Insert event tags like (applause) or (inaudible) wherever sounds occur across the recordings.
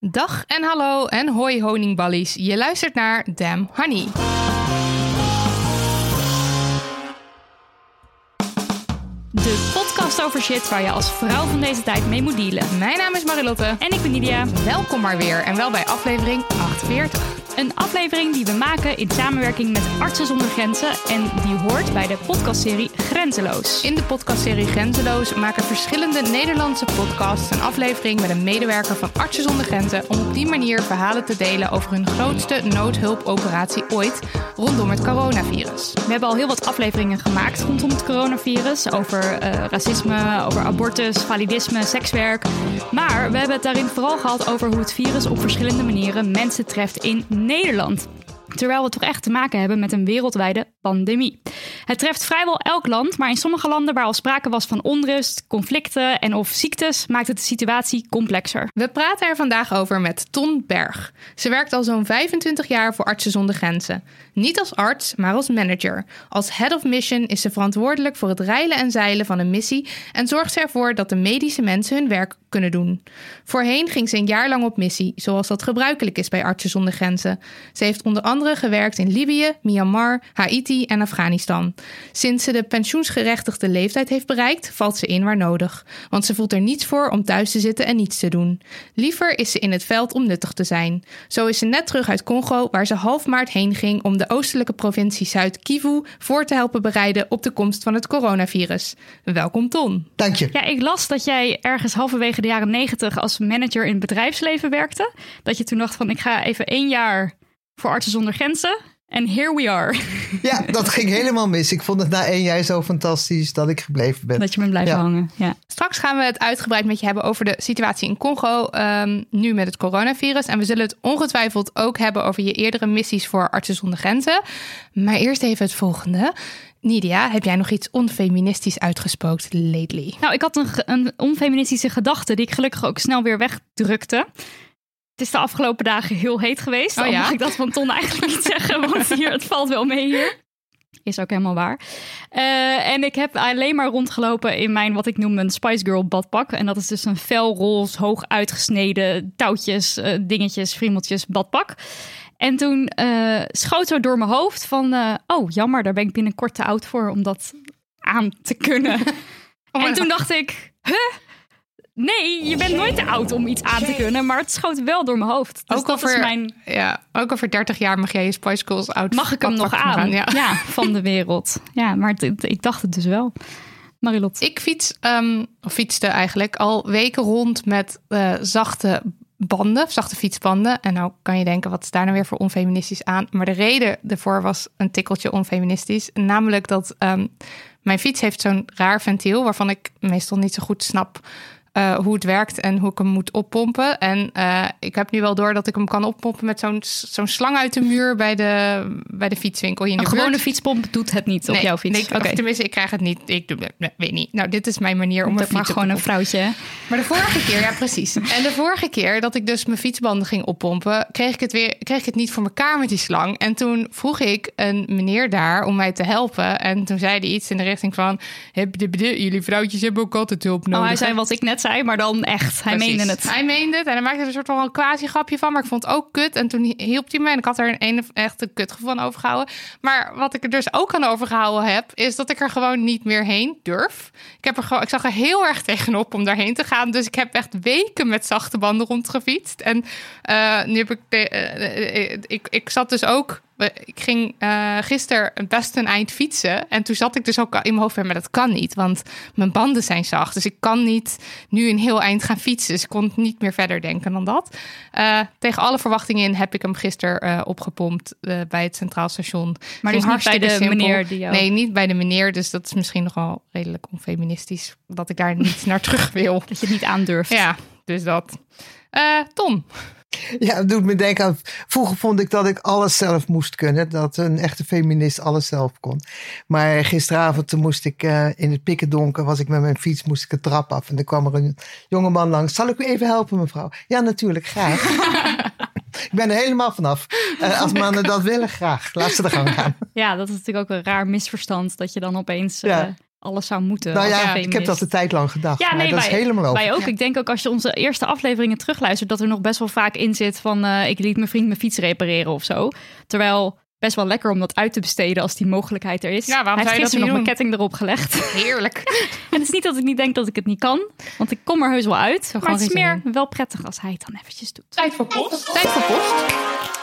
Dag en hallo en hoi honingballies. Je luistert naar Damn Honey. De podcast over shit waar je als vrouw van deze tijd mee moet dealen. Mijn naam is Marilotte. En ik ben Nidia. Welkom maar weer en wel bij aflevering 48. Een aflevering die we maken in samenwerking met Artsen zonder Grenzen. En die hoort bij de podcastserie Grenzeloos. In de podcastserie Grenzeloos maken verschillende Nederlandse podcasts een aflevering met een medewerker van Artsen zonder Grenzen om op die manier verhalen te delen over hun grootste noodhulpoperatie ooit rondom het coronavirus. We hebben al heel wat afleveringen gemaakt rondom het coronavirus. Over eh, racisme, over abortus, validisme, sekswerk. Maar we hebben het daarin vooral gehad over hoe het virus op verschillende manieren mensen treft in Nederland. Terwijl we toch echt te maken hebben met een wereldwijde pandemie. Het treft vrijwel elk land, maar in sommige landen waar al sprake was van onrust, conflicten en of ziektes, maakt het de situatie complexer. We praten er vandaag over met Ton Berg. Ze werkt al zo'n 25 jaar voor Artsen zonder Grenzen. Niet als arts, maar als manager. Als head of mission is ze verantwoordelijk voor het reilen en zeilen van een missie en zorgt ze ervoor dat de medische mensen hun werk kunnen doen. Voorheen ging ze een jaar lang op missie, zoals dat gebruikelijk is bij Artsen zonder Grenzen. Ze heeft onder andere gewerkt in Libië, Myanmar, Haiti en Afghanistan. Sinds ze de pensioensgerechtigde leeftijd heeft bereikt, valt ze in waar nodig. Want ze voelt er niets voor om thuis te zitten en niets te doen. Liever is ze in het veld om nuttig te zijn. Zo is ze net terug uit Congo, waar ze half maart heen ging om de oostelijke provincie Zuid-Kivu voor te helpen bereiden op de komst van het coronavirus. Welkom Ton. Dank je. Ja, ik las dat jij ergens halverwege de jaren negentig als manager in het bedrijfsleven werkte. Dat je toen dacht van ik ga even één jaar voor Artsen zonder Grenzen. En here we are. Ja, dat ging helemaal mis. Ik vond het na één jaar zo fantastisch dat ik gebleven ben. Dat je bent blijven Ja. hangen. Ja. Straks gaan we het uitgebreid met je hebben over de situatie in Congo, ehm, nu met het coronavirus. En we zullen het ongetwijfeld ook hebben over je eerdere missies voor Artsen zonder Grenzen. Maar eerst even het volgende. Nidia, heb jij nog iets onfeministisch uitgespookt lately? Nou, ik had een, een onfeministische gedachte die ik gelukkig ook snel weer wegdrukte. Het is de afgelopen dagen heel heet geweest. Oh ja? mag ik dat van Ton eigenlijk niet zeggen, want (laughs) hier, het valt wel mee hier. Is ook helemaal waar. Eh, en ik heb alleen maar rondgelopen in mijn, wat ik noem, een Spice Girl badpak. En dat is dus een felroze, hoog uitgesneden touwtjes, eh, dingetjes, friemeltjes badpak. En toen eh, schoot zo door mijn hoofd van, eh, oh jammer, daar ben ik binnenkort te oud voor om dat aan te kunnen. (laughs) en toen dacht ik, huh? Nee, je bent nooit te oud om iets aan te kunnen, maar het schoot wel door mijn hoofd. Dus Ook dat over- is mijn, Ja, ook over 30 jaar mag jij je Spice Girls out. mag ik hem nog aan? Ja. (laughs) Ja. van de wereld. Ja, maar het- het- ik dacht het dus wel. Marilot. Ik fiets, ehm, of fietste eigenlijk al weken rond met eh, zachte banden, zachte fietsbanden. En nou kan je denken, wat is daar nou weer voor onfeministisch aan? Maar de reden ervoor was een tikkeltje onfeministisch. Namelijk dat ehm, mijn fiets heeft zo'n raar ventiel... waarvan ik meestal niet zo goed snap eh, hoe het werkt en hoe ik hem moet oppompen. En eh, ik heb nu wel door dat ik hem kan oppompen met zo'n zo'n slang uit de muur bij de, bij de fietswinkel hier in Een de gewone buurt. fietspomp doet het niet op jouw fiets. nee, tenminste, ik krijg het niet. Ik doe, nee, weet niet. Nou, dit is mijn manier om mijn maar gewoon een vrouwtje. Maar de vorige keer, ja precies. (laughs) En de vorige keer dat ik dus mijn fietsbanden ging oppompen, kreeg ik het weer, kreeg ik het niet voor elkaar met die slang. En toen vroeg ik een meneer daar om mij te helpen. En toen zei hij iets in de richting van, jullie vrouwtjes hebben ook altijd hulp nodig. Oh, hij hè?" zei wat ik net zei, maar dan echt. Hij Precies. meende het. Hij meende het en hij maakte er een soort van een quasi-grapje van. Maar ik vond het ook kut. En toen hielp hij me. En ik had er een, een echt een kutgevoel van overgehouden. Maar wat ik er dus ook aan overgehouden heb... is dat ik er gewoon niet meer heen durf. Ik, heb er gewoon, ik zag er heel erg tegenop om daarheen te gaan. Dus ik heb echt weken met zachte banden rondgefietst. En eh, nu heb ik... De, eh, eh, ik, ik zat dus ook... Ik ging eh gisteren best een eind fietsen. En toen zat ik dus ook in mijn hoofd maar dat kan niet, want mijn banden zijn zacht. Dus ik kan niet nu een heel eind gaan fietsen. Dus ik kon niet meer verder denken dan dat. Eh, tegen alle verwachtingen in heb ik hem gisteren eh, opgepompt... bij het Centraal Station. Maar dus niet bij de simpel. meneer die jou... Nee, niet bij de meneer. Dus dat is misschien nog wel redelijk onfeministisch... dat ik daar niet (laughs) naar terug wil. Dat je het niet aandurft. Ja, dus dat. Tom, (laughs) Ja, het doet me denken aan. Vroeger vond ik dat ik alles zelf moest kunnen. Dat een echte feminist alles zelf kon. Maar gisteravond toen moest ik eh, in het pikken donker. Was ik met mijn fiets, moest ik een trap af. En er kwam er een jongeman langs. Zal ik u even helpen, mevrouw? Ja, natuurlijk, graag. (laughs) ik ben er helemaal vanaf. Eh, als mannen dat willen, graag. Laat ze de gang gaan. Ja, dat is natuurlijk ook een raar misverstand. Dat je dan opeens eh, Ja. Alles zou moeten. nou ja, ik heb dat een tijd lang gedacht. Ja, maar nee, dat wij, is helemaal over. wij ook. Ja. Ik denk ook als je onze eerste afleveringen terugluistert, dat er nog best wel vaak in zit van eh, ik liet mijn vriend mijn fiets repareren of zo. Terwijl best wel lekker om dat uit te besteden als die mogelijkheid er is. Ja, waarom Hij zou heeft je dat gisteren nog mijn ketting erop gelegd. heerlijk. (laughs) en het is niet dat ik niet denk dat ik het niet kan, want ik kom er heus wel uit. maar gewoon het is meer wel prettig als hij het dan eventjes doet. Tijd voor post. Tijd voor post.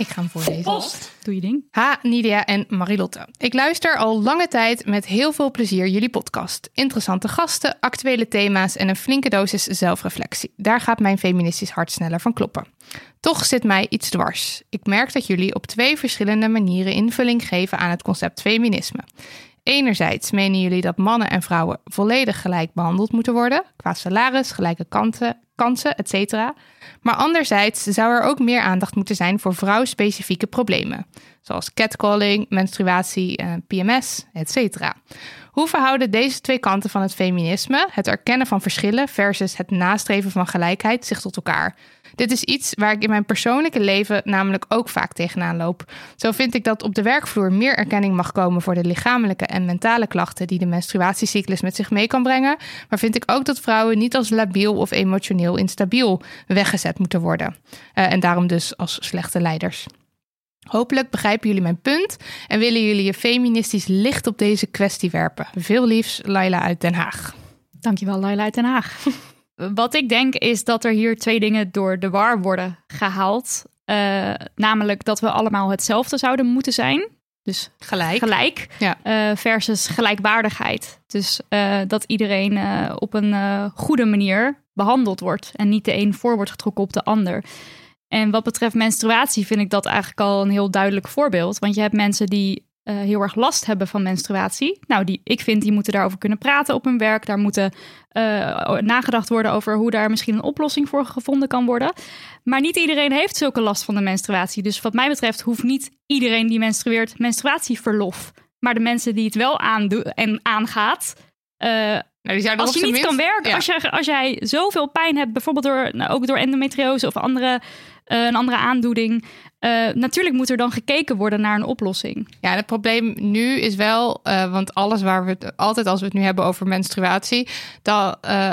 Ik ga hem voorlezen. Doe je ding. Ha, Nidia en Marilotte. Ik luister al lange tijd met heel veel plezier jullie podcast. Interessante gasten, actuele thema's en een flinke dosis zelfreflectie. Daar gaat mijn feministisch hart sneller van kloppen. Toch zit mij iets dwars. Ik merk dat jullie op twee verschillende manieren invulling geven aan het concept feminisme. Enerzijds menen jullie dat mannen en vrouwen volledig gelijk behandeld moeten worden, qua salaris, gelijke kanten, kansen, etc. Maar anderzijds zou er ook meer aandacht moeten zijn voor vrouwspecifieke problemen, zoals catcalling, menstruatie, eh, PMS, etc. Hoe verhouden deze twee kanten van het feminisme, het erkennen van verschillen versus het nastreven van gelijkheid, zich tot elkaar? Dit is iets waar ik in mijn persoonlijke leven namelijk ook vaak tegenaan loop. Zo vind ik dat op de werkvloer meer erkenning mag komen voor de lichamelijke en mentale klachten die de menstruatiecyclus met zich mee kan brengen. Maar vind ik ook dat vrouwen niet als labiel of emotioneel instabiel weggezet moeten worden. Eh, en daarom dus als slechte leiders. Hopelijk begrijpen jullie mijn punt en willen jullie je feministisch licht op deze kwestie werpen. Veel liefs, Laila uit Den Haag. Dankjewel, Laila uit Den Haag. (laughs) Wat ik denk is dat er hier twee dingen door de war worden gehaald. Eh, namelijk dat we allemaal hetzelfde zouden moeten zijn. Dus Gelijk. gelijk Ja. eh, versus gelijkwaardigheid. Dus eh, dat iedereen op een goede manier behandeld wordt en niet de een voor wordt getrokken op de ander. En wat betreft menstruatie vind ik dat eigenlijk al een heel duidelijk voorbeeld. Want je hebt mensen die eh, heel erg last hebben van menstruatie. Nou, die, ik vind die moeten daarover kunnen praten op hun werk. Daar moeten eh, nagedacht worden over hoe daar misschien een oplossing voor gevonden kan worden. Maar niet iedereen heeft zulke last van de menstruatie. Dus wat mij betreft hoeft niet iedereen die menstrueert menstruatieverlof. Maar de mensen die het wel aandoen en aangaat. Nou, die zouden als je niet kan werken, Ja. als, je, als jij zoveel pijn hebt, bijvoorbeeld door, nou, ook door endometriose of andere, een andere aandoening. eh, natuurlijk moet er dan gekeken worden naar een oplossing. Ja, het probleem nu is wel, eh, want alles waar we het altijd als we het nu hebben over menstruatie, dat eh,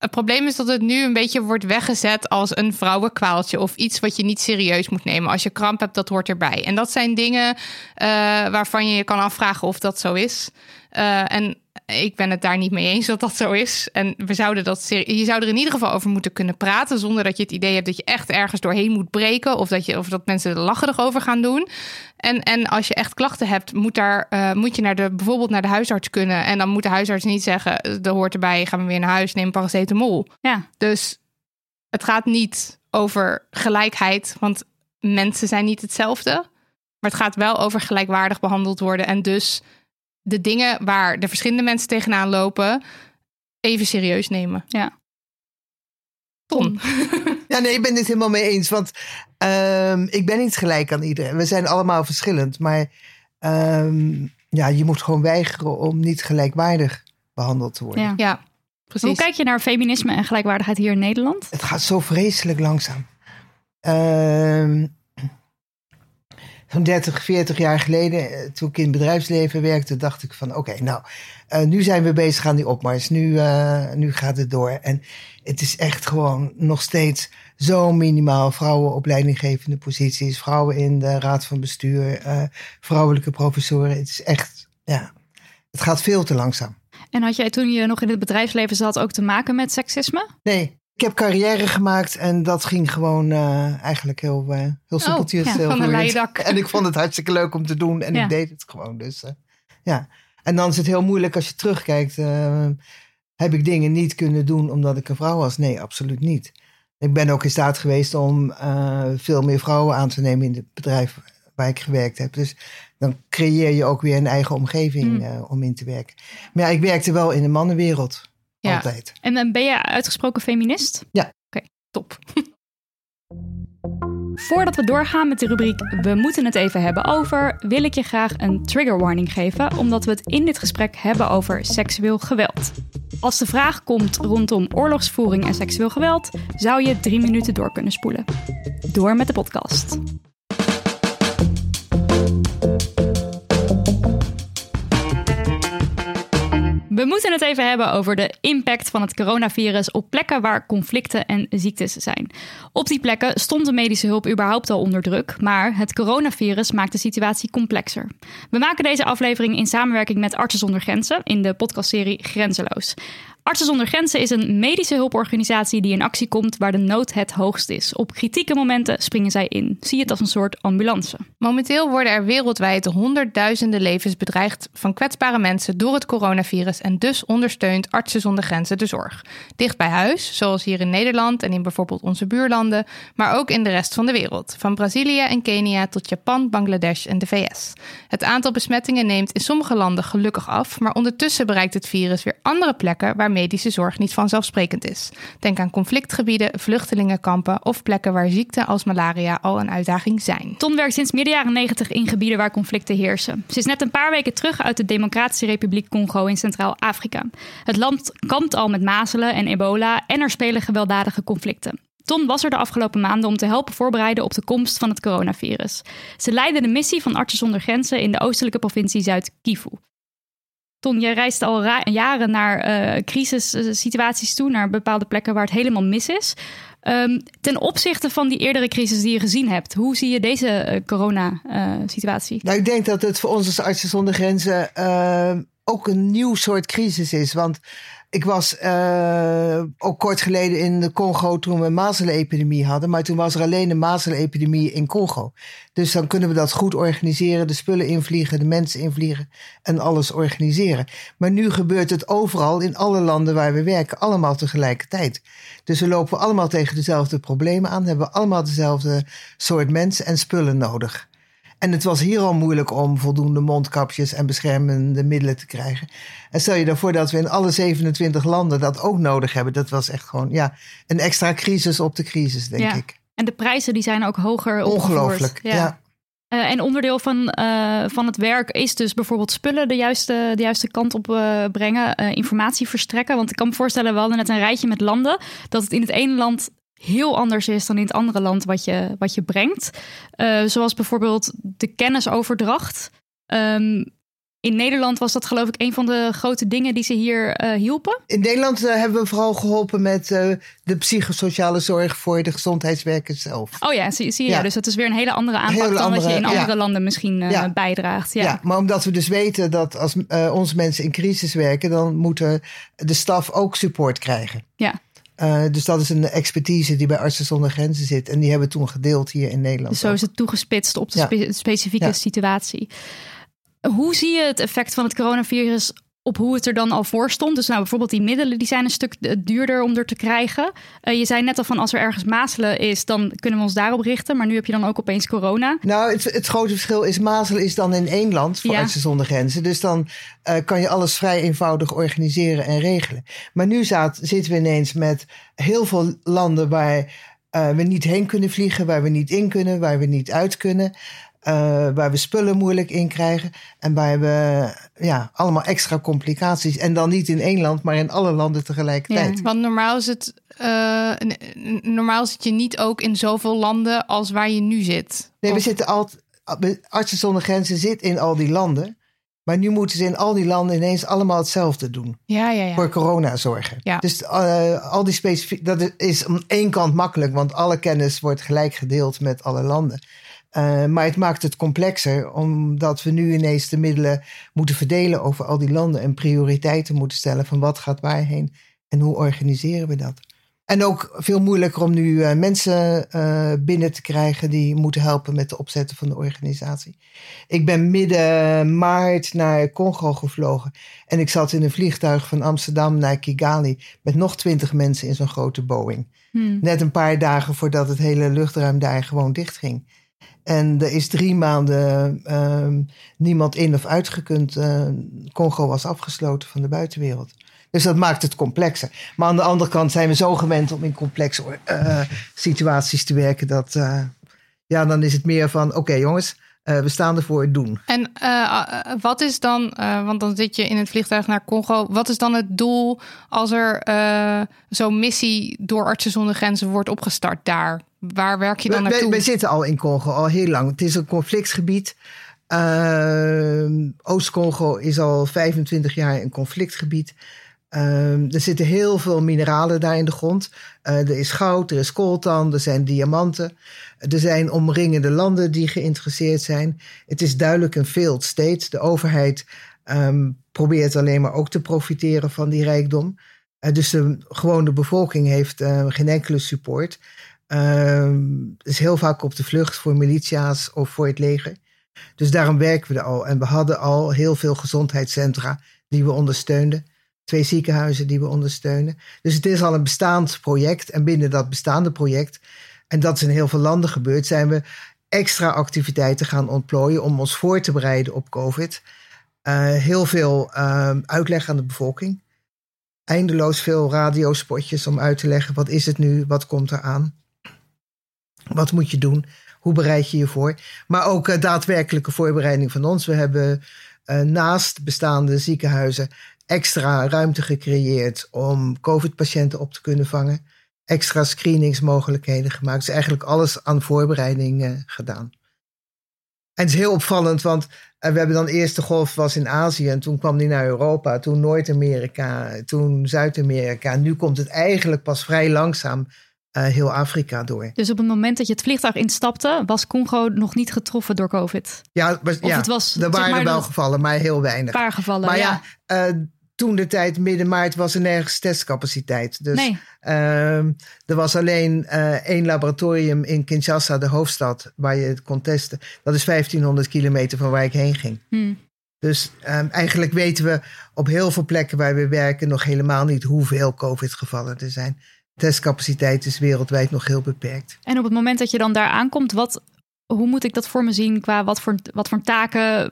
het probleem is dat het nu een beetje wordt weggezet als een vrouwenkwaaltje of iets wat je niet serieus moet nemen. Als je kramp hebt, dat hoort erbij. En dat zijn dingen eh, waarvan je je kan afvragen of dat zo is. Eh, en ik ben het daar niet mee eens dat dat zo is. En we zouden dat je zou er in ieder geval over moeten kunnen praten. Zonder dat je het idee hebt dat je echt ergens doorheen moet breken. Of dat, je, of dat mensen er lacherig over gaan doen. En, en als je echt klachten hebt, moet, daar, eh, moet je naar de, bijvoorbeeld naar de huisarts kunnen. En dan moet de huisarts niet zeggen: er hoort erbij, gaan we weer naar huis, neem paracetamol. Ja, Dus het gaat niet over gelijkheid, want mensen zijn niet hetzelfde. Maar het gaat wel over gelijkwaardig behandeld worden. En dus de dingen waar de verschillende mensen tegenaan lopen, even serieus nemen. Ja. Ton. (laughs) Ja, nee, ik ben het helemaal mee eens. Want ehm, ik ben niet gelijk aan iedereen. We zijn allemaal verschillend. Maar ehm, ja, je moet gewoon weigeren om niet gelijkwaardig behandeld te worden. ja. Ja, precies. Hoe kijk je naar feminisme en gelijkwaardigheid hier in Nederland? Het gaat zo vreselijk langzaam. Ehm, zo'n 30, 40 jaar geleden, eh, toen ik in het bedrijfsleven werkte, dacht ik van oké, nou, uh, nu zijn we bezig aan die opmars. Nu, uh, nu gaat het door. En het is echt gewoon nog steeds zo minimaal. Vrouwen op leidinggevende posities, vrouwen in de raad van bestuur, uh, vrouwelijke professoren. Het is echt, ja, het gaat veel te langzaam. En had jij toen je nog in het bedrijfsleven zat ook te maken met seksisme? Nee, ik heb carrière gemaakt en dat ging gewoon uh, eigenlijk heel, uh, heel simpeltjes. Oh, ja, van een leidak. En ik vond het hartstikke leuk om te doen en ja. ik deed het gewoon. Dus uh, ja. En dan is het heel moeilijk als je terugkijkt. heb ik dingen niet kunnen doen omdat ik een vrouw was? Nee, absoluut niet. Ik ben ook in staat geweest om veel meer vrouwen aan te nemen in het bedrijf waar ik gewerkt heb. Dus dan creëer je ook weer een eigen omgeving mm. om in te werken. Maar ja, ik werkte wel in de mannenwereld. Ja. Altijd. En dan ben je uitgesproken feminist? Ja. Oké, okay, top. (laughs) Voordat we doorgaan met de rubriek We moeten het even hebben over, wil ik je graag een trigger warning geven, omdat we het in dit gesprek hebben over seksueel geweld. Als de vraag komt rondom oorlogsvoering en seksueel geweld, zou je drie minuten door kunnen spoelen. Door met de podcast. We moeten het even hebben over de impact van het coronavirus op plekken waar conflicten en ziektes zijn. Op die plekken stond de medische hulp überhaupt al onder druk, maar het coronavirus maakt de situatie complexer. We maken deze aflevering in samenwerking met Artsen zonder Grenzen in de podcastserie Grenzeloos. Artsen zonder Grenzen is een medische hulporganisatie die in actie komt waar de nood het hoogst is. Op kritieke momenten springen zij in. Zie het als een soort ambulance. Momenteel worden er wereldwijd honderdduizenden levens bedreigd van kwetsbare mensen door het coronavirus en dus ondersteunt Artsen zonder Grenzen de zorg. Dicht bij huis, zoals hier in Nederland en in bijvoorbeeld onze buurlanden, maar ook in de rest van de wereld, van Brazilië en Kenia tot Japan, Bangladesh en de VS. Het aantal besmettingen neemt in sommige landen gelukkig af, maar ondertussen bereikt het virus weer andere plekken waar medische zorg niet vanzelfsprekend is. Denk aan conflictgebieden, vluchtelingenkampen of plekken waar ziekten als malaria al een uitdaging zijn. Ton werkt sinds midden jaren 90 in gebieden waar conflicten heersen. Ze is net een paar weken terug uit de Democratische Republiek Congo in Centraal-Afrika. Het land kampt al met mazelen en ebola en er spelen gewelddadige conflicten. Ton was er de afgelopen maanden om te helpen voorbereiden op de komst van het coronavirus. Ze leidde de missie van Artsen zonder Grenzen in de oostelijke provincie Zuid-Kivu. Ton, jij reist al jaren naar uh, crisissituaties toe, naar bepaalde plekken waar het helemaal mis is. Um, ten opzichte van die eerdere crisis die je gezien hebt, hoe zie je deze uh, corona-situatie? Nou, ik denk dat het voor ons als Artsen zonder Grenzen ook een nieuw soort crisis is. Want ik was uh, ook kort geleden in de Congo toen we een mazelenepidemie hadden. Maar toen was er alleen een mazelenepidemie in Congo. Dus dan kunnen we dat goed organiseren. De spullen invliegen, de mensen invliegen en alles organiseren. Maar nu gebeurt het overal in alle landen waar we werken. Allemaal tegelijkertijd. Dus we lopen allemaal tegen dezelfde problemen aan. Hebben allemaal dezelfde soort mensen en spullen nodig. En het was hier al moeilijk om voldoende mondkapjes en beschermende middelen te krijgen. En stel je daarvoor dat we in alle 27 landen dat ook nodig hebben. Dat was echt gewoon ja, een extra crisis op de crisis, denk ja. ik. En de prijzen die zijn ook hoger Ongelooflijk, ja. ja. Uh, en onderdeel van, uh, van het werk is dus bijvoorbeeld spullen de juiste, de juiste kant op uh, brengen, informatie verstrekken. Want ik kan me voorstellen, we hadden net een rijtje met landen, dat het in het ene land heel anders is dan in het andere land wat je, wat je brengt. Uh, zoals bijvoorbeeld de kennisoverdracht. Um, in Nederland was dat geloof ik een van de grote dingen die ze hier uh, hielpen. In Nederland uh, hebben we vooral geholpen met uh, de psychosociale zorg voor de gezondheidswerkers zelf. Oh ja, zie, zie je. Ja. Dus dat is weer een hele andere aanpak hele dan andere, dat je in andere ja. landen misschien ja. bijdraagt. Ja. ja, maar omdat we dus weten dat als onze mensen in crisis werken, dan moeten de staf ook support krijgen. Ja. Uh, dus dat is een expertise die bij Artsen zonder Grenzen zit. En die hebben we toen gedeeld hier in Nederland. Dus zo is het toegespitst op de ja. spe specifieke ja. situatie. Hoe zie je het effect van het coronavirus op hoe het er dan al voor stond? Dus nou, bijvoorbeeld die middelen die zijn een stuk duurder om er te krijgen. Uh, je zei net al van als er ergens mazelen is, dan kunnen we ons daarop richten. Maar nu heb je dan ook opeens corona. Nou, het, het grote verschil is mazelen is dan in één land voor ja. Artsen zonder Grenzen. Dus dan uh, kan je alles vrij eenvoudig organiseren en regelen. Maar nu zitten we ineens met heel veel landen waar uh, we niet heen kunnen vliegen, waar we niet in kunnen, waar we niet uit kunnen. Uh, waar we spullen moeilijk in krijgen. En waar we ja, allemaal extra complicaties. En dan niet in één land, maar in alle landen tegelijkertijd. Ja, want normaal is het. Uh, normaal zit je niet ook in zoveel landen als waar je nu zit. Nee, we zitten al, Artsen zonder Grenzen zit in al die landen. Maar nu moeten ze in al die landen ineens allemaal hetzelfde doen. Ja, ja, ja. Voor corona zorgen. Ja. Dus uh, al die specifiek. Dat is aan één kant makkelijk, want alle kennis wordt gelijk gedeeld met alle landen. Uh, maar het maakt het complexer, omdat we nu ineens de middelen moeten verdelen over al die landen en prioriteiten moeten stellen van wat gaat waarheen en hoe organiseren we dat. En ook veel moeilijker om nu uh, mensen uh, binnen te krijgen die moeten helpen met de opzetten van de organisatie. Ik ben midden maart naar Congo gevlogen. En ik zat in een vliegtuig van Amsterdam naar Kigali met nog twintig mensen in zo'n grote Boeing. Hmm. Net een paar dagen voordat het hele luchtruim daar gewoon dichtging. En er is drie maanden uh, niemand in of uitgekund. Congo was afgesloten van de buitenwereld. Dus dat maakt het complexer. Maar aan de andere kant zijn we zo gewend om in complexe uh, situaties te werken. Dat, uh, ja, dan is het meer van: oké jongens, we staan ervoor, doen. En wat is dan, want dan zit je in het vliegtuig naar Congo. Wat is dan het doel als er zo'n missie door Artsen zonder Grenzen wordt opgestart daar? Waar werk je dan naartoe? We, we zitten al in Congo, al heel lang. Het is een conflictgebied. Oost-Congo is al 25 jaar een conflictgebied. Um, er zitten heel veel mineralen daar in de grond. Uh, er is goud, er is coltan, er zijn diamanten. Er zijn omringende landen die geïnteresseerd zijn. Het is duidelijk een failed state. De overheid um, probeert alleen maar ook te profiteren van die rijkdom. Uh, dus de gewone bevolking heeft uh, geen enkele support. Um, is heel vaak op de vlucht voor militia's of voor het leger. Dus daarom werken we er al. En we hadden al heel veel gezondheidscentra die we ondersteunden twee ziekenhuizen die we ondersteunen. Dus het is al een bestaand project. En binnen dat bestaande project, en dat is in heel veel landen gebeurd, zijn we extra activiteiten gaan ontplooien om ons voor te bereiden op COVID. Uh, heel veel uh, uitleg aan de bevolking. Eindeloos veel radiospotjes om uit te leggen wat is het nu, wat komt er aan. Wat moet je doen? Hoe bereid je je voor? Maar ook uh, daadwerkelijke voorbereiding van ons. We hebben naast bestaande ziekenhuizen extra ruimte gecreëerd om COVID-patiënten op te kunnen vangen. Extra screeningsmogelijkheden gemaakt. Dus eigenlijk alles aan voorbereiding uh, gedaan. En het is heel opvallend, want we hebben dan eerst de golf was in Azië en toen kwam die naar Europa, toen Noord-Amerika, toen Zuid-Amerika. Nu komt het eigenlijk pas vrij langzaam uh, heel Afrika door. Dus op het moment dat je het vliegtuig instapte, was Congo nog niet getroffen door COVID? Ja, was, ja het was, er waren maar, wel gevallen, maar heel weinig. Een paar gevallen, maar ja. ja toen de tijd, midden maart, was er nergens testcapaciteit. Dus nee. uh, er was alleen uh, één laboratorium in Kinshasa, de hoofdstad, waar je het kon testen. Dat is 1500 kilometer van waar ik heen ging. Hmm. Dus um, eigenlijk weten we op heel veel plekken waar we werken nog helemaal niet hoeveel COVID-gevallen er zijn. Testcapaciteit is wereldwijd nog heel beperkt. En op het moment dat je dan daar aankomt, wat, hoe moet ik dat voor me zien qua wat voor, wat voor taken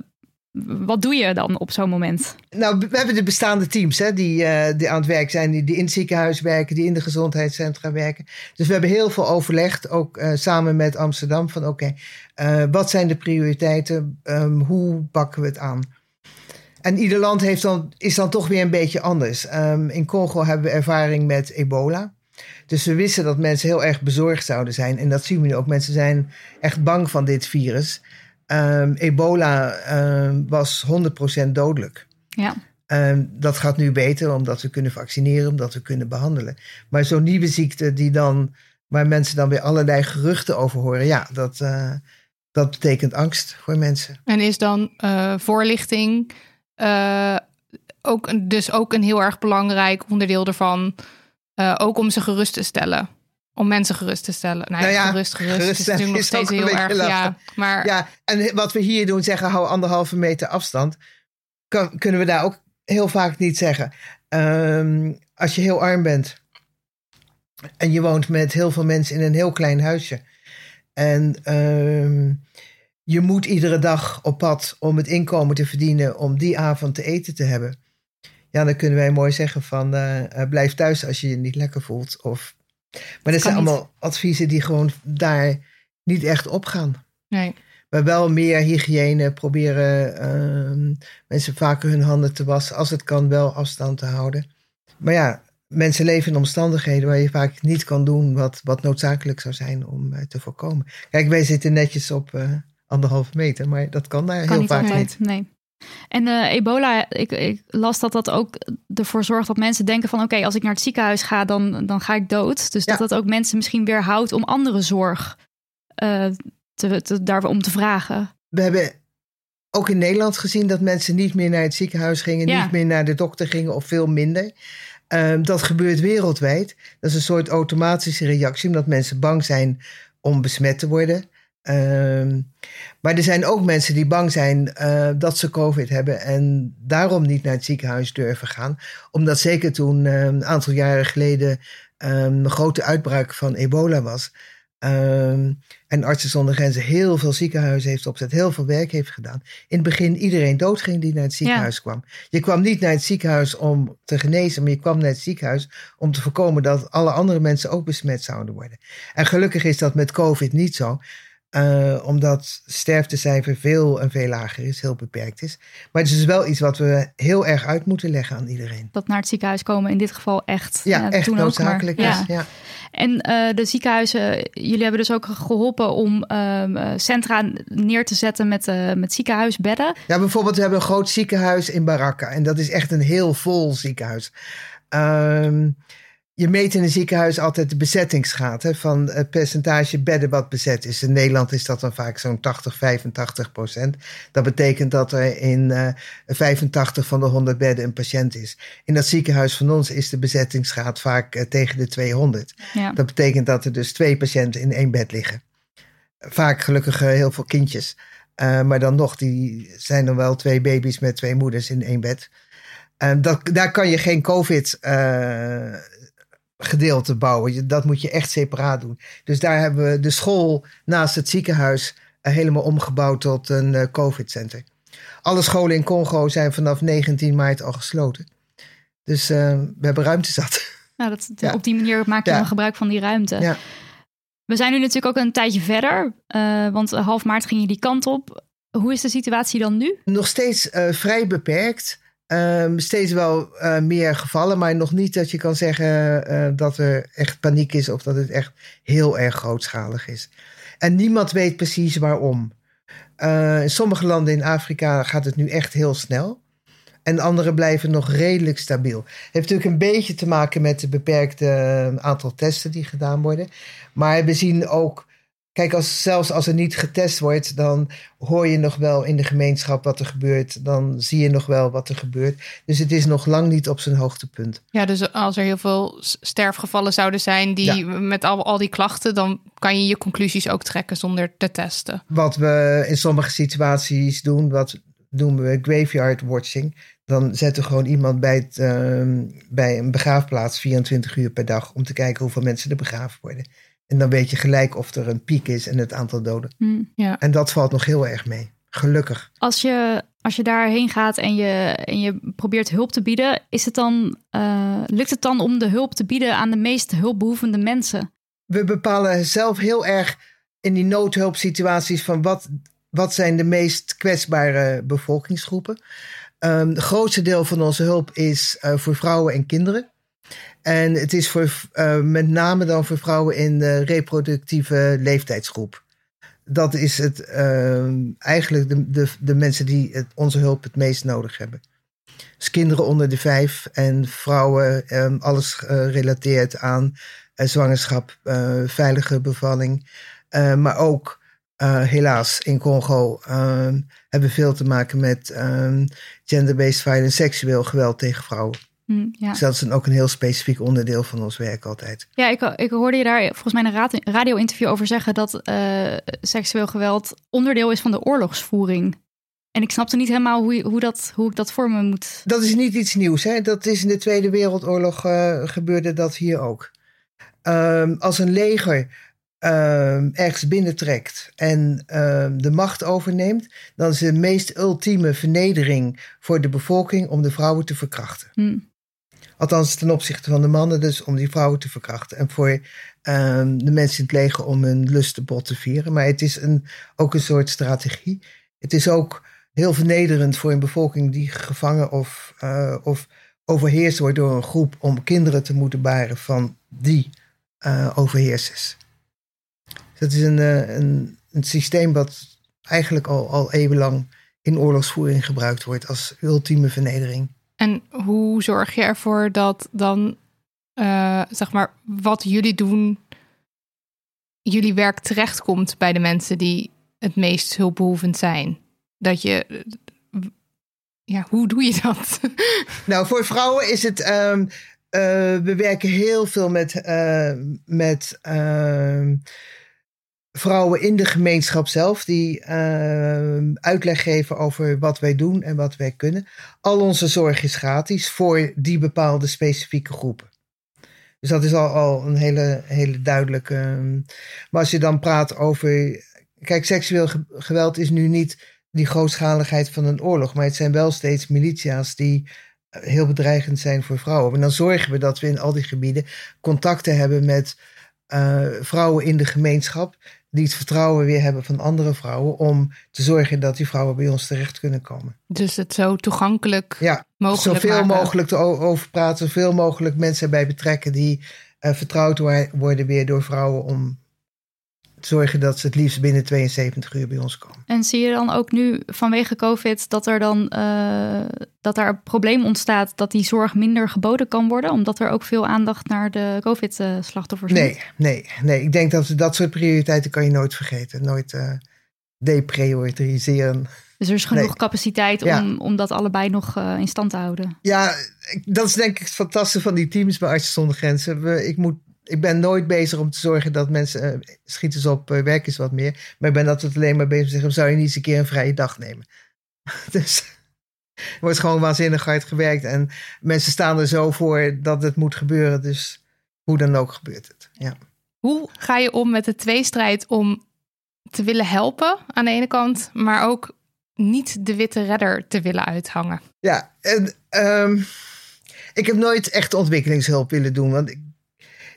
wat doe je dan op zo'n moment? Nou, we hebben de bestaande teams hè, die, uh, die aan het werk zijn, die, die, in het ziekenhuis werken, die in de gezondheidscentra werken. Dus we hebben heel veel overlegd, ook uh, samen met Amsterdam, van oké, okay, uh, wat zijn de prioriteiten? Um, hoe pakken we het aan? En ieder land heeft dan, is dan toch weer een beetje anders. Um, in Congo hebben we ervaring met ebola. Dus we wisten dat mensen heel erg bezorgd zouden zijn. En dat zien we nu ook. Mensen zijn echt bang van dit virus. Um, ebola um, was 100% dodelijk. Ja. Um, dat gaat nu beter omdat we kunnen vaccineren, omdat we kunnen behandelen. Maar zo'n nieuwe ziekte die dan, waar mensen dan weer allerlei geruchten over horen, ja, dat, uh, dat betekent angst voor mensen. En is dan uh, voorlichting uh, ook, dus ook een heel erg belangrijk onderdeel ervan, ook om ze gerust te stellen? om mensen gerust te stellen. Nou, nou ja, gerust, gerust. gerust is natuurlijk nog steeds heel erg. Ja, maar... ja, en wat we hier doen, zeggen hou anderhalve meter afstand, kan, kunnen we daar ook heel vaak niet zeggen. Um, als je heel arm bent en je woont met heel veel mensen in een heel klein huisje en um, je moet iedere dag op pad om het inkomen te verdienen om die avond te eten te hebben. Ja, dan kunnen wij mooi zeggen van uh, blijf thuis als je je niet lekker voelt. Of maar dat zijn allemaal adviezen die gewoon daar niet echt opgaan. Nee. Maar wel meer hygiëne, proberen uh, mensen vaker hun handen te wassen. Als het kan, wel afstand te houden. Maar ja, mensen leven in omstandigheden waar je vaak niet kan doen wat, wat noodzakelijk zou zijn om uh, te voorkomen. Kijk, wij zitten netjes op, anderhalve meter. Maar dat kan daar Kan heel niet vaak altijd. niet. Nee. En eh, ebola, ik, ik las dat dat ook ervoor zorgt dat mensen denken van... oké, als ik naar het ziekenhuis ga, dan, dan ga ik dood. Dus dat Ja. dat ook mensen misschien weerhoudt om andere zorg eh te, te, daarom te vragen. We hebben ook in Nederland gezien dat mensen niet meer naar het ziekenhuis gingen, Ja. niet meer naar de dokter gingen of veel minder. Ehm, dat gebeurt wereldwijd. Dat is een soort automatische reactie, omdat mensen bang zijn om besmet te worden. Ehm, maar er zijn ook mensen die bang zijn eh, dat ze COVID hebben en daarom niet naar het ziekenhuis durven gaan. Omdat zeker toen eh, een aantal jaren geleden ehm, een grote uitbraak van ebola was. ehm, en Artsen zonder Grenzen heel veel ziekenhuizen heeft opgezet, heel veel werk heeft gedaan. In het begin iedereen doodging die naar het ziekenhuis kwam. Je kwam niet naar het ziekenhuis om te genezen, maar je kwam naar het ziekenhuis om te voorkomen dat alle andere mensen ook besmet zouden worden. En gelukkig is dat met COVID niet zo. Eh, omdat sterftecijfer veel en veel lager is, heel beperkt is. Maar het is wel iets wat we heel erg uit moeten leggen aan iedereen. Dat naar het ziekenhuis komen in dit geval echt, Ja, ja, echt toen ook, maar- noodzakelijk ja. is. Ja. En eh, de ziekenhuizen, jullie hebben dus ook geholpen om ehm, eh, centra neer te zetten met, eh, met ziekenhuisbedden. Ja, bijvoorbeeld, we hebben een groot ziekenhuis in Baraka. En dat is echt een heel vol ziekenhuis. Ehm, je meet in een ziekenhuis altijd de bezettingsgraad hè, van het percentage bedden wat bezet is. In Nederland is dat dan vaak zo'n 80, 85 procent. Dat betekent dat er in eh 85 van de 100 bedden een patiënt is. In dat ziekenhuis van ons is de bezettingsgraad vaak eh, tegen de 200. Ja. Dat betekent dat er dus twee patiënten in één bed liggen. Vaak gelukkig eh, heel veel kindjes. Eh, maar dan nog, die zijn dan wel twee baby's met twee moeders in één bed. En dat, daar kan je geen COVID eh, gedeelte bouwen. Dat moet je echt separaat doen. Dus daar hebben we de school naast het ziekenhuis eh, helemaal omgebouwd tot een eh, COVID-center. Alle scholen in Congo zijn vanaf 19 maart al gesloten. Dus eh, we hebben ruimte zat. Nou, dat, Ja. Op die manier maak je Ja. dan gebruik van die ruimte. Ja. We zijn nu natuurlijk ook een tijdje verder, want half maart ging je die kant op. Hoe is de situatie dan nu? Nog steeds vrij beperkt. Ehm, steeds wel eh, meer gevallen, maar nog niet dat je kan zeggen eh, dat er echt paniek is of dat het echt heel erg grootschalig is. En niemand weet precies waarom. Eh, in sommige landen in Afrika gaat het nu echt heel snel. En andere blijven nog redelijk stabiel. heeft natuurlijk een beetje te maken met het beperkte aantal testen die gedaan worden. Maar we zien ook, kijk, als, zelfs als er niet getest wordt, dan hoor je nog wel in de gemeenschap wat er gebeurt. Dan zie je nog wel wat er gebeurt. Dus het is nog lang niet op zijn hoogtepunt. Ja, dus als er heel veel sterfgevallen zouden zijn die met al, al die klachten, dan kan je je conclusies ook trekken zonder te testen. Wat we in sommige situaties doen, wat noemen we graveyard watching. Dan zetten we gewoon iemand bij, het, ehm, bij een begraafplaats 24 uur per dag om te kijken hoeveel mensen er begraven worden. En dan weet je gelijk of er een piek is en het aantal doden. Hm. En dat valt nog heel erg mee. Gelukkig. Als je, als je daarheen gaat en je, en je probeert hulp te bieden, is het dan, eh, lukt het dan om de hulp te bieden aan de meest hulpbehoevende mensen? We bepalen zelf heel erg in die noodhulpsituaties van wat, wat zijn de meest kwetsbare bevolkingsgroepen. Ehm het grootste deel van onze hulp is eh, voor vrouwen en kinderen. En het is voor, eh, met name dan voor vrouwen in de reproductieve leeftijdsgroep. Dat is het, ehm, eigenlijk de, de, de mensen die het, onze hulp het meest nodig hebben. Dus kinderen onder de vijf en vrouwen, ehm, alles gerelateerd aan eh, zwangerschap, eh, veilige bevalling. Eh, maar ook eh, helaas in Congo ehm, hebben veel te maken met ehm, gender-based violence, seksueel geweld tegen vrouwen. Hm, ja. Dus dat is dan ook een heel specifiek onderdeel van ons werk altijd. Ja, ik, ik hoorde je daar volgens mij in een radio-interview over zeggen dat eh, seksueel geweld onderdeel is van de oorlogsvoering. En ik snapte niet helemaal hoe, hoe, dat, hoe ik dat voor me moet. Dat is niet iets nieuws. Hè? Dat is in de Tweede Wereldoorlog eh, gebeurde dat hier ook. Ehm, als een leger ehm, ergens binnentrekt en ehm, de macht overneemt, dan is de meest ultieme vernedering voor de bevolking om de vrouwen te verkrachten. Hm. Althans, ten opzichte van de mannen, dus om die vrouwen te verkrachten. En voor ehm, de mensen in het leger om hun lustenbod te vieren. Maar het is een, ook een soort strategie. Het is ook heel vernederend voor een bevolking die gevangen of, eh, of overheerst wordt door een groep om kinderen te moeten baren van die eh, overheersers. Dus dat is een, eh, een, een systeem wat eigenlijk al, al eeuwenlang in oorlogsvoering gebruikt wordt als ultieme vernedering. En hoe zorg je ervoor dat dan, uh, zeg maar, wat jullie doen, jullie werk terechtkomt bij de mensen die het meest hulpbehoevend zijn? Dat je, ja, hoe doe je dat? (laughs) Nou, voor vrouwen is het. Um, uh, we werken heel veel met, uh, met uh, vrouwen in de gemeenschap zelf, die ehm, uitleg geven over wat wij doen en wat wij kunnen. Al onze zorg is gratis voor die bepaalde specifieke groepen. Dus dat is al, al een hele, hele duidelijke. maar als je dan praat over. Kijk, seksueel geweld is nu niet die grootschaligheid van een oorlog. Maar het zijn wel steeds militia's die eh, heel bedreigend zijn voor vrouwen. En dan zorgen we dat we in al die gebieden contacten hebben met uh, vrouwen in de gemeenschap. Die het vertrouwen weer hebben van andere vrouwen. Om te zorgen dat die vrouwen bij ons terecht kunnen komen. Dus het zo toegankelijk ja, mogelijk Zoveel maken. mogelijk te over praten. Zoveel mogelijk mensen bij betrekken die uh, vertrouwd worden weer door vrouwen. Om zorgen dat ze het liefst binnen 72 uur bij ons komen. En zie je dan ook nu vanwege COVID dat er dan uh, dat er een probleem ontstaat dat die zorg minder geboden kan worden, omdat er ook veel aandacht naar de COVID-slachtoffers nee, moet? Nee, nee. Ik denk dat dat soort prioriteiten kan je nooit vergeten, nooit uh, deprioriseren. Dus er is genoeg nee. capaciteit om, ja. om dat allebei nog uh, in stand te houden. Ja, dat is denk ik het fantastische van die teams bij Artsen zonder Grenzen. We, ik moet ik ben nooit bezig om te zorgen dat mensen uh, schieten ze op, uh, werk is wat meer. Maar ik ben altijd alleen maar bezig om te zeggen, zou je niet eens een keer een vrije dag nemen? (laughs) dus er wordt gewoon waanzinnig hard gewerkt. En mensen staan er zo voor dat het moet gebeuren. Dus hoe dan ook gebeurt het. Ja. Hoe ga je om met de tweestrijd om te willen helpen aan de ene kant, maar ook niet de witte redder te willen uithangen? Ja, en, um, ik heb nooit echt ontwikkelingshulp willen doen. Want ik,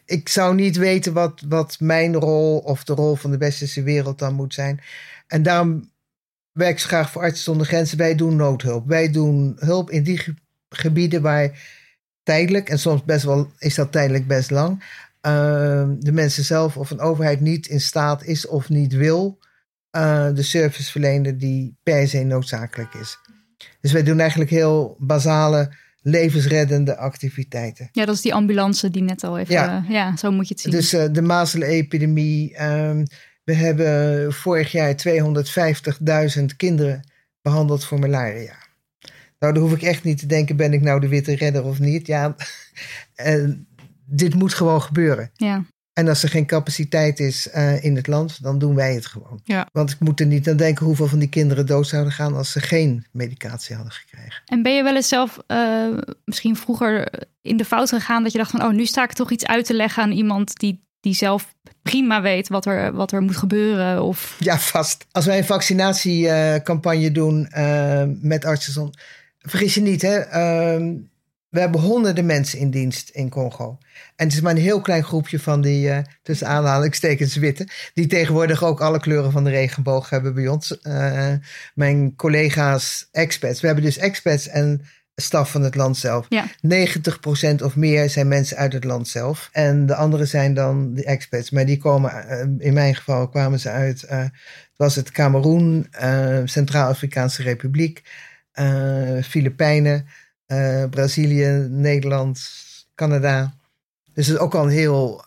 ik zou niet weten wat, wat mijn rol of de rol van de westerse wereld dan moet zijn. En daarom werk ik graag voor Artsen zonder Grenzen. Wij doen noodhulp. Wij doen hulp in die ge gebieden waar tijdelijk, en soms best wel is dat tijdelijk best lang, uh, de mensen zelf of een overheid niet in staat is of niet wil uh, de service verlenen die per se noodzakelijk is. Dus wij doen eigenlijk heel basale levensreddende activiteiten. Ja, dat is die ambulance die net al even... Ja, uh, ja zo moet je het zien. Dus uh, de mazelenepidemie. Um, we hebben vorig jaar 250.000 kinderen behandeld voor malaria. Nou, dan hoef ik echt niet te denken, ben ik nou de witte redder of niet? Ja, uh, (laughs) dit moet gewoon gebeuren. Ja. En als er geen capaciteit is uh, in het land, dan doen wij het gewoon. Ja. Want ik moet er niet aan denken hoeveel van die kinderen dood zouden gaan als ze geen medicatie hadden gekregen. En ben je wel eens zelf uh, misschien vroeger in de fout gegaan dat je dacht van, oh, nu sta ik toch iets uit te leggen aan iemand die, die zelf prima weet wat er, wat er moet gebeuren? Of... Ja, vast. Als wij een vaccinatiecampagne doen uh, met artsen, vergis je niet, hè. Uh, we hebben honderden mensen in dienst in Congo. En het is maar een heel klein groepje van die, uh, tussen aanhalingstekens witte, die tegenwoordig ook alle kleuren van de regenboog hebben bij ons. Uh, mijn collega's, expats. We hebben dus expats en staf van het land zelf. Ja. 90% of meer zijn mensen uit het land zelf. En de andere zijn dan de expats. Maar die komen, uh, in mijn geval kwamen ze uit, was het Cameroen, Centraal-Afrikaanse Republiek, Filipijnen. Uh, Brazilië, Nederland, Canada. Dus het is ook al een heel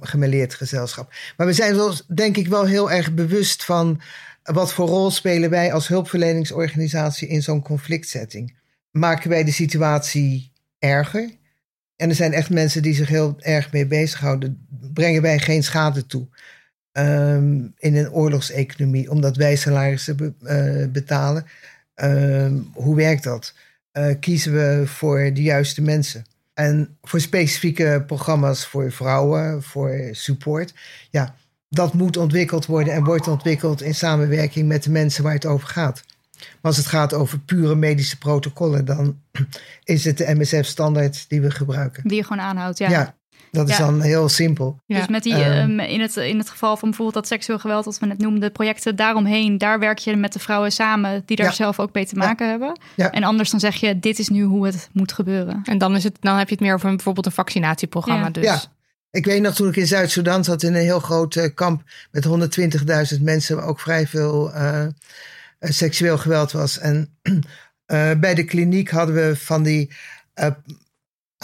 gemeleerd gezelschap. Maar we zijn wel, denk ik wel heel erg bewust van wat voor rol spelen wij als hulpverleningsorganisatie in zo'n conflictsetting. Maken wij de situatie erger? En er zijn echt mensen die zich heel erg mee bezighouden. Brengen wij geen schade toe um, in een oorlogseconomie, omdat wij salarissen be, uh, betalen? Um, hoe werkt dat? Uh, kiezen we voor de juiste mensen. En voor specifieke programma's voor vrouwen, voor support. Ja, dat moet ontwikkeld worden en wordt ontwikkeld in samenwerking met de mensen waar het over gaat. Maar als het gaat over pure medische protocollen, dan (clears throat) is het de MSF-standaard die we gebruiken. Die je gewoon aanhoudt, ja. ja dat is ja. dan heel simpel. Ja. Dus met die, um, in, het, in het geval van bijvoorbeeld dat seksueel geweld, wat we net noemden, projecten daaromheen, daar werk je met de vrouwen samen die daar ja. zelf ook mee te maken hebben. En anders dan zeg je, dit is nu hoe het moet gebeuren. En dan, is het, dan heb je het meer over een, bijvoorbeeld een vaccinatieprogramma. Dus. Ja. Ik weet nog toen ik in Zuid-Soedan zat in een heel groot eh, kamp met 120.000 mensen, waar ook vrij veel uh, seksueel geweld was. En uh, (clears throat) bij de kliniek hadden we van die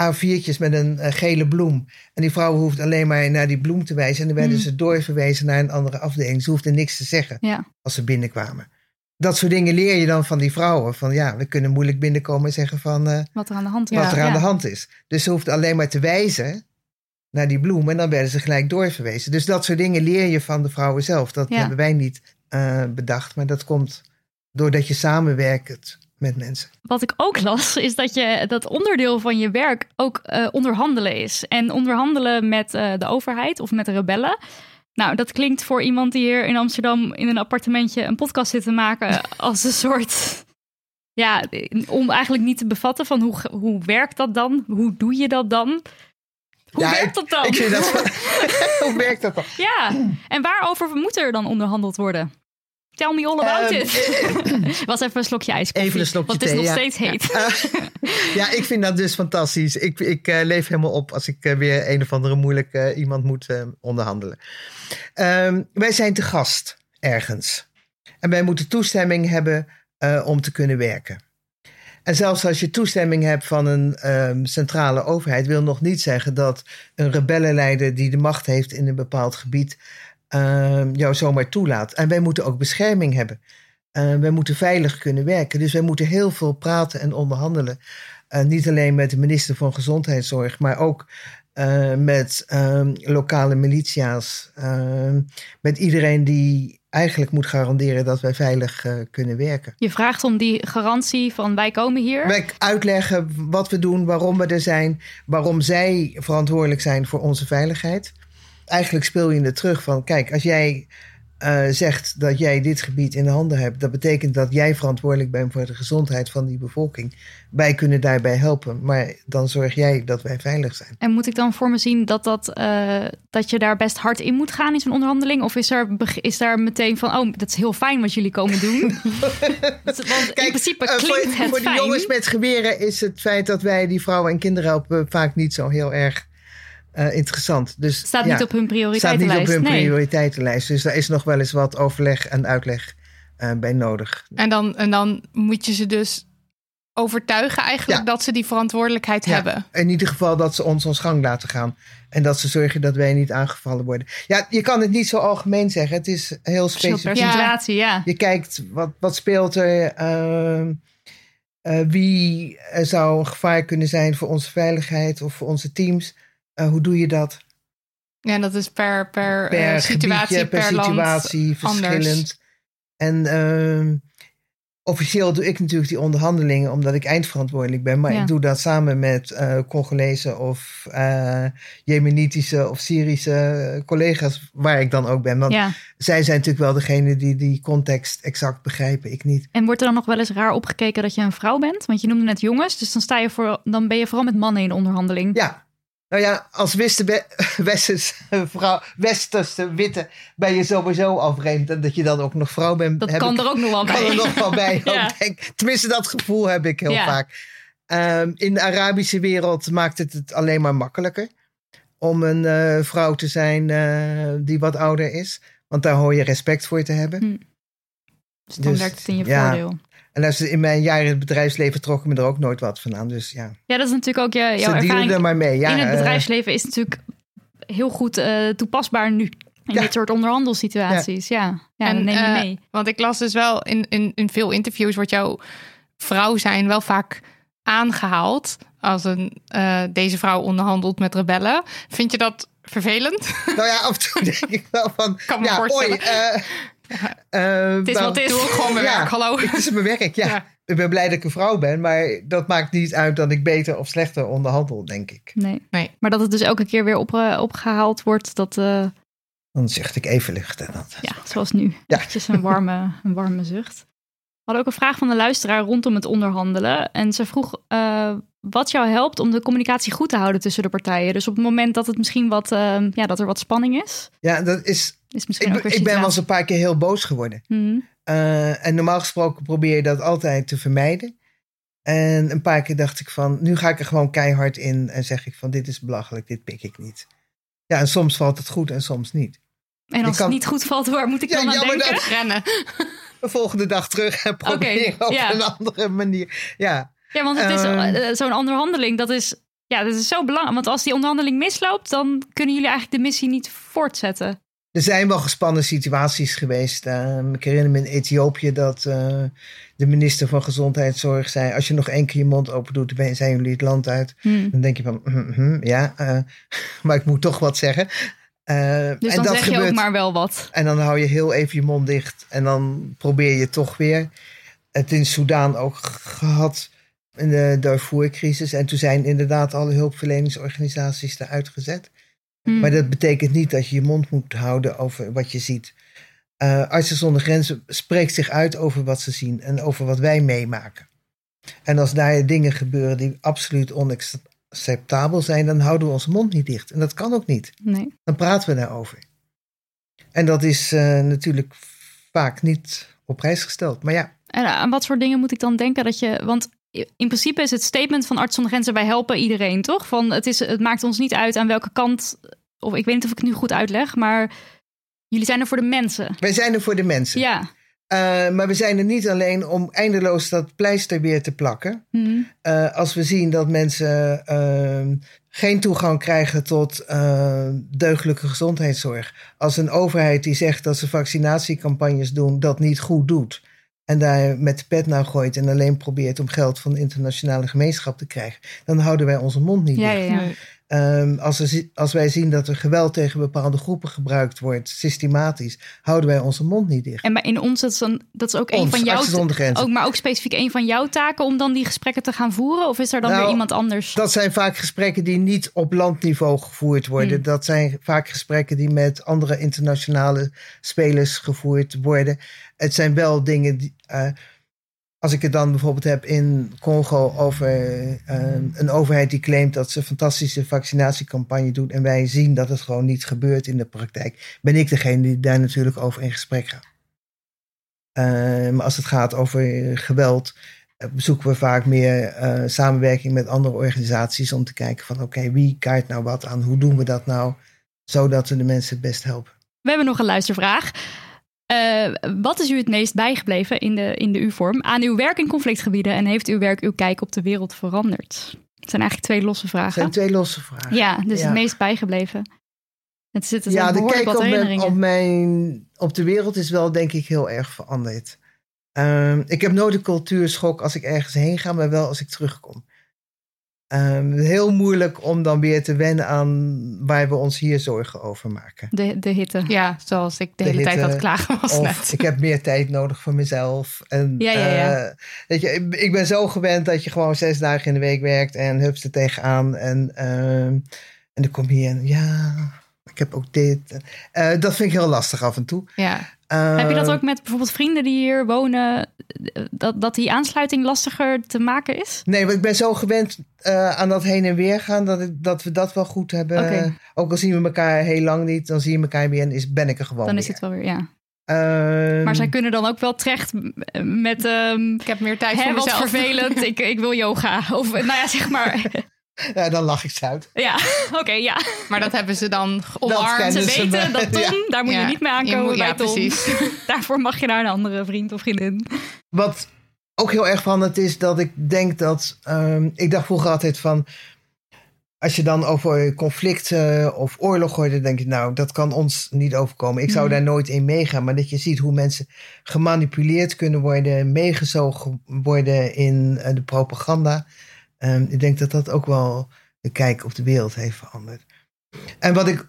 A4'tjes met een gele bloem. En die vrouw hoefde alleen maar naar die bloem te wijzen. En dan werden mm. ze doorverwezen naar een andere afdeling. Ze hoefden niks te zeggen ja. als ze binnenkwamen. Dat soort dingen leer je dan van die vrouwen. Van ja, we kunnen moeilijk binnenkomen en zeggen van... wat er aan de hand is. Wat er aan de hand is. Dus ze hoefde alleen maar te wijzen naar die bloem. En dan werden ze gelijk doorverwezen. Dus dat soort dingen leer je van de vrouwen zelf. Dat hebben wij niet uh, bedacht. Maar dat komt doordat je samenwerkt met mensen. Wat ik ook las, is dat je dat onderdeel van je werk ook uh, onderhandelen is. En onderhandelen met uh, de overheid of met de rebellen. Nou, dat klinkt voor iemand die hier in Amsterdam in een appartementje een podcast zit te maken (laughs) als een soort. Ja, om eigenlijk niet te bevatten van hoe, hoe werkt dat dan? Hoe doe je dat dan? Hoe ja, werkt dat dan? Ik, ik dat, (laughs) (laughs) hoe werkt dat dan? Ja, en waarover moet er dan onderhandeld worden? Tell me all about um, it. Was even een slokje ijs. Even een slokje Want het is nog steeds heet. Ja. (laughs) ja, ik vind dat dus fantastisch. Ik, ik uh, leef helemaal op als ik uh, weer een of andere moeilijke iemand moet onderhandelen. Um, wij zijn te gast ergens. En wij moeten toestemming hebben om te kunnen werken. En zelfs als je toestemming hebt van een um, centrale overheid, wil nog niet zeggen dat een rebellenleider die de macht heeft in een bepaald gebied um, jou zomaar toelaat. En wij moeten ook bescherming hebben. Uh, wij moeten veilig kunnen werken. Dus wij moeten heel veel praten en onderhandelen. Uh, niet alleen met de minister van Gezondheidszorg, maar ook uh, met um, lokale militia's. met iedereen die eigenlijk moet garanderen dat wij veilig uh, kunnen werken. Je vraagt om die garantie van wij komen hier? Wij uitleggen wat we doen, waarom we er zijn, waarom zij verantwoordelijk zijn voor onze veiligheid. Eigenlijk speel je het terug van, kijk, als jij uh, zegt dat jij dit gebied in de handen hebt, dat betekent dat jij verantwoordelijk bent voor de gezondheid van die bevolking. Wij kunnen daarbij helpen, maar dan zorg jij dat wij veilig zijn. En moet ik dan voor me zien dat, dat, uh, dat je daar best hard in moet gaan in zo'n onderhandeling? Of is er, is daar meteen van, oh, dat is heel fijn wat jullie komen doen? (laughs) Want Kijk, in principe klinkt uh, voor, het Voor de jongens met geweren is het feit dat wij die vrouwen en kinderen helpen vaak niet zo heel erg uh, interessant. Dus, staat niet op hun prioriteitenlijst. Staat niet op hun nee. prioriteitenlijst. Dus daar is nog wel eens wat overleg en uitleg uh, bij nodig. En dan, en dan moet je ze dus overtuigen eigenlijk ja. dat ze die verantwoordelijkheid ja. hebben. In ieder geval dat ze ons ons gang laten gaan. En dat ze zorgen dat wij niet aangevallen worden. Ja, je kan het niet zo algemeen zeggen. Het is heel specifiek. situatie, ja. Je kijkt wat, wat speelt er. Uh, uh, wie zou een gevaar kunnen zijn voor onze veiligheid of voor onze teams. Uh, hoe doe je dat? Ja, dat is per, per, per uh, situatie, gebiedje, per, per situatie verschillend. Anders. En uh, officieel doe ik natuurlijk die onderhandelingen omdat ik eindverantwoordelijk ben. Maar Ja. ik doe dat samen met uh, Congolezen of uh, Jemenitische of Syrische collega's waar ik dan ook ben. Want ja. zij zijn natuurlijk wel degene die die context exact begrijpen, ik niet. En wordt er dan nog wel eens raar opgekeken dat je een vrouw bent? Want je noemde net jongens, dus dan, sta je voor, dan ben je vooral met mannen in de onderhandeling. Ja, nou ja, als weste, (laughs) westerse, vrouw, westerse witte ben je sowieso al vreemd. En dat je dan ook nog vrouw bent. Dat kan ik, er ook nog wel kan bij. er nog wel bij. (laughs) Ja. denk. Tenminste, dat gevoel heb ik heel Ja. vaak. Um, in de Arabische wereld maakt het het alleen maar makkelijker om een uh, vrouw te zijn uh, die wat ouder is. Want daar hoor je respect voor te hebben. Hm. Dus dan Dus, werkt het in je ja. voordeel. En als in mijn jaren in het bedrijfsleven trok ik me er ook nooit wat van aan. Dus ja, Ja, dat is natuurlijk ook je, jouw ze ervaring er maar mee. Ja, in het eh, bedrijfsleven is natuurlijk heel goed eh, toepasbaar nu. In Ja. dit soort onderhandelssituaties. Ja, ja. En, dan neem je eh, mee. Want ik las dus wel in, in, in veel interviews wordt jouw vrouw zijn wel vaak aangehaald als een eh, deze vrouw onderhandelt met rebellen. Vind je dat vervelend? Nou ja, af en toe denk ik wel van... (laughs) Kan me ja, voorstellen. Oei, eh, eh, Het is wat het is. Doe ik gewoon mijn Ja. werk, hallo. Het is mijn werk, ja. Ja. Ik ben blij dat ik een vrouw ben, maar dat maakt niet uit dat ik beter of slechter onderhandel, denk ik. Nee. Nee. Maar dat het dus elke keer weer op, eh, opgehaald wordt, dat, eh, Dan zeg ik evenwicht en dat. ja, zoals nu. Ja. Eventjes een warme, een warme zucht. We hadden ook een vraag van de luisteraar rondom het onderhandelen. En ze vroeg eh, wat jou helpt om de communicatie goed te houden tussen de partijen. Dus op het moment dat het misschien wat, eh, ja, dat er wat spanning is, Ja, dat is. is misschien Ik, ik ben wel eens een paar keer heel boos geworden. Mhm. Eh, en normaal gesproken probeer je dat altijd te vermijden. En een paar keer dacht ik van, nu ga ik er gewoon keihard in en zeg ik van, dit is belachelijk, dit pik ik niet. Ja, en soms valt het goed en soms niet. En als kan- het niet goed valt, waar moet ik Ja, dan aan denken? dat- Rennen. (laughs) De volgende dag terug en proberen op ja. een andere manier. Ja, Ja, want het is Ehm. eh, zo'n onderhandeling, dat is, ja, dat is zo belangrijk. Want als die onderhandeling misloopt, dan kunnen jullie eigenlijk de missie niet voortzetten. Er zijn wel gespannen situaties geweest. Ehm, ik herinner me in Ethiopië dat eh, de minister van Gezondheidszorg zei: Als je nog één keer je mond open doet, zijn jullie het land uit. Hmm. Dan denk je van: "Mhm, mhm, ja, eh, (laughs) maar ik moet toch wat zeggen. Eh, Dus en dan dat zeg je gebeurt. ook maar wel wat. En dan hou je heel even je mond dicht en dan probeer je toch weer. Het in Soudaan ook gehad in de Darfur-crisis. En toen zijn inderdaad alle hulpverleningsorganisaties eruit gezet. Hmm. Maar dat betekent niet dat je je mond moet houden over wat je ziet. Eh Artsen zonder Grenzen spreekt zich uit over wat ze zien en over wat wij meemaken. En als daar dingen gebeuren die absoluut onacceptabel zijn, dan houden we onze mond niet dicht. En dat kan ook niet. Nee. Dan praten we daarover. En dat is eh, natuurlijk vaak niet op prijs gesteld. Maar ja, En aan wat soort dingen moet ik dan denken dat je. Want in principe is het statement van Arts zonder Grenzen: wij helpen iedereen, toch? Van het, is, het maakt ons niet uit aan welke kant. Of ik weet niet of ik het nu goed uitleg, maar jullie zijn er voor de mensen. wij zijn er voor de mensen. Ja. Eh, maar we zijn er niet alleen om eindeloos dat pleister weer te plakken. Hmm. Eh, als we zien dat mensen eh, geen toegang krijgen tot eh, deugdelijke gezondheidszorg. Als een overheid die zegt dat ze vaccinatiecampagnes doen, dat niet goed doet. En daar met de pet naar gooit en alleen probeert om geld van de internationale gemeenschap te krijgen. Dan houden wij onze mond niet Ja, dicht. ja, ja. Ehm, als, we, als wij zien dat er geweld tegen bepaalde groepen gebruikt wordt, systematisch, houden wij onze mond niet dicht. En bij, in ons, dat is, dan, dat is ook een van jouw. Ook, maar ook specifiek een van jouw taken om dan die gesprekken te gaan voeren? Of is er dan Nou, weer iemand anders? Dat zijn vaak gesprekken die niet op landniveau gevoerd worden. Hmm. Dat zijn vaak gesprekken die met andere internationale spelers gevoerd worden. Het zijn wel dingen die. eh, als ik het dan bijvoorbeeld heb in Congo over eh, een overheid die claimt dat ze een fantastische vaccinatiecampagne doet en wij zien dat het gewoon niet gebeurt in de praktijk, ben ik degene die daar natuurlijk over in gesprek gaat. Eh, maar als het gaat over geweld, eh, zoeken we vaak meer eh, samenwerking met andere organisaties om te kijken van oké, wie kaart nou wat aan? Hoe doen we dat nou? Zodat we de mensen het best helpen. We hebben nog een luistervraag. Eh, wat is u het meest bijgebleven in de, in de U-vorm aan uw werk in conflictgebieden en heeft uw werk uw kijk op de wereld veranderd? Het zijn eigenlijk twee losse Het vragen. zijn twee losse vragen. Ja, dus Ja. het meest bijgebleven. Het zit er ja, de kijk op, mijn, op, mijn, op de wereld is wel denk ik heel erg veranderd. Ehm, ik heb nooit een cultuurschok als ik ergens heen ga, maar wel als ik terugkom. Ehm, heel moeilijk om dan weer te wennen aan waar we ons hier zorgen over maken. De, de hitte. Ja, zoals ik de, De hele tijd aan het klagen was Of net. ik heb meer tijd nodig voor mezelf. En, Ja, ja, ja. eh, weet je, ik, ik ben zo gewend dat je gewoon zes dagen in de week werkt en hups er tegenaan. En, ehm, en dan kom je en ja, ik heb ook dit. Eh, dat vind ik heel lastig af en toe. Ja. Heb je dat Eh, ook met bijvoorbeeld vrienden die hier wonen, dat, dat die aansluiting lastiger te maken is? Nee, want ik ben zo gewend eh, aan dat heen en weer gaan dat, ik, dat we dat wel goed hebben. Ook al zien we elkaar heel lang niet, dan zie je elkaar weer en is, ben ik er gewoon Dan is het wel weer, ja. Ehm, Maar zij kunnen dan ook wel terecht met... ehm Ik heb meer tijd Hè, voor wat mezelf. vervelend, ik, ik wil yoga. Of nou ja, zeg maar. (laughs) ja, dan lach ik ze uit. Ja, (laughs) oké, ja. Maar dat hebben ze dan Dat omarmd. Ze ze weten me. dat Tom, (laughs) Ja. daar moet je Ja, niet mee aankomen moet- bij ja, Tom. precies. (laughs) Daarvoor mag je naar een andere vriend of vriendin. Wat ook heel erg veranderd is dat ik denk dat. ehm, ik dacht vroeger altijd van. Als je dan over conflicten of oorlog hoort, dan denk je, nou, dat kan ons niet overkomen. Ik zou Mhm. daar nooit in meegaan. Maar dat je ziet hoe mensen gemanipuleerd kunnen worden, meegezogen worden in eh, de propaganda. Ehm, ik denk dat dat ook wel de kijk op de wereld heeft veranderd. En wat ik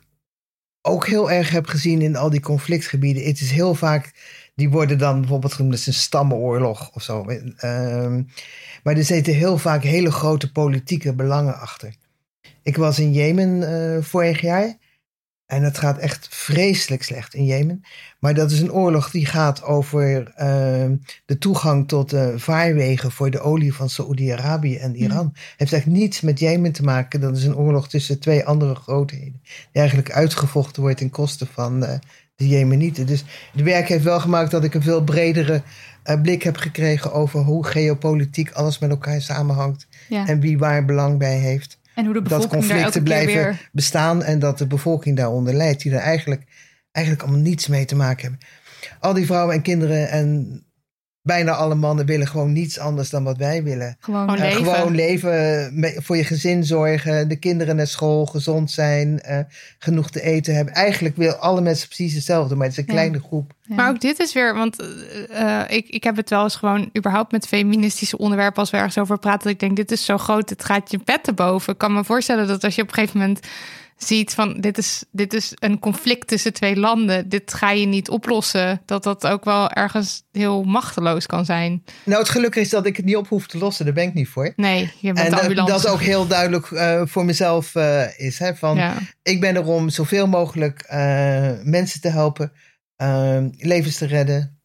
ook heel erg heb gezien in al die conflictgebieden, het is heel vaak die worden dan bijvoorbeeld genoemd als een stammenoorlog of zo. Ehm, maar er zitten heel vaak hele grote politieke belangen achter. Ik was in Jemen eh, vorig jaar. En het gaat echt vreselijk slecht in Jemen. Maar dat is een oorlog die gaat over ehm, de toegang tot de vaarwegen voor de olie van Saoedi-Arabië en Iran. heeft eigenlijk niets met Jemen te maken. Dat is een oorlog tussen twee andere grootheden. Die eigenlijk uitgevochten wordt ten koste van eh, de Jemenieten. Dus het werk heeft wel gemaakt dat ik een veel bredere eh, blik heb gekregen over hoe geopolitiek alles met elkaar samenhangt. Ja. En wie waar belang bij heeft. En hoe de dat bevolking daar elke conflicten blijven weer... bestaan en dat de bevolking daaronder lijdt, die er eigenlijk, eigenlijk allemaal niets mee te maken hebben. Al die vrouwen en kinderen en bijna alle mannen willen gewoon niets anders dan wat wij willen. Gewoon, Gewoon leven. gewoon leven, me- voor je gezin zorgen, de kinderen naar school, gezond zijn, eh, genoeg te eten hebben. Eigenlijk wil alle mensen precies hetzelfde, maar het is een Ja. kleine groep. ja. Maar ook dit is weer, want eh, eh, ik, ik heb het wel eens gewoon überhaupt met feministische onderwerpen als we ergens over praten. Dat ik denk, dit is zo groot, het gaat je bed te boven. Ik kan me voorstellen dat als je op een gegeven moment ziet van dit is, dit is een conflict tussen twee landen, dit ga je niet oplossen, dat dat ook wel ergens heel machteloos kan zijn. Nou, het geluk is dat ik het niet op hoef te lossen, daar ben ik niet voor. Nee, je bent En de dat, ambulance. dat ook heel duidelijk eh, voor mezelf eh, is. Hè, van, Ja. Ik ben er om zoveel mogelijk eh, mensen te helpen, eh, levens te redden.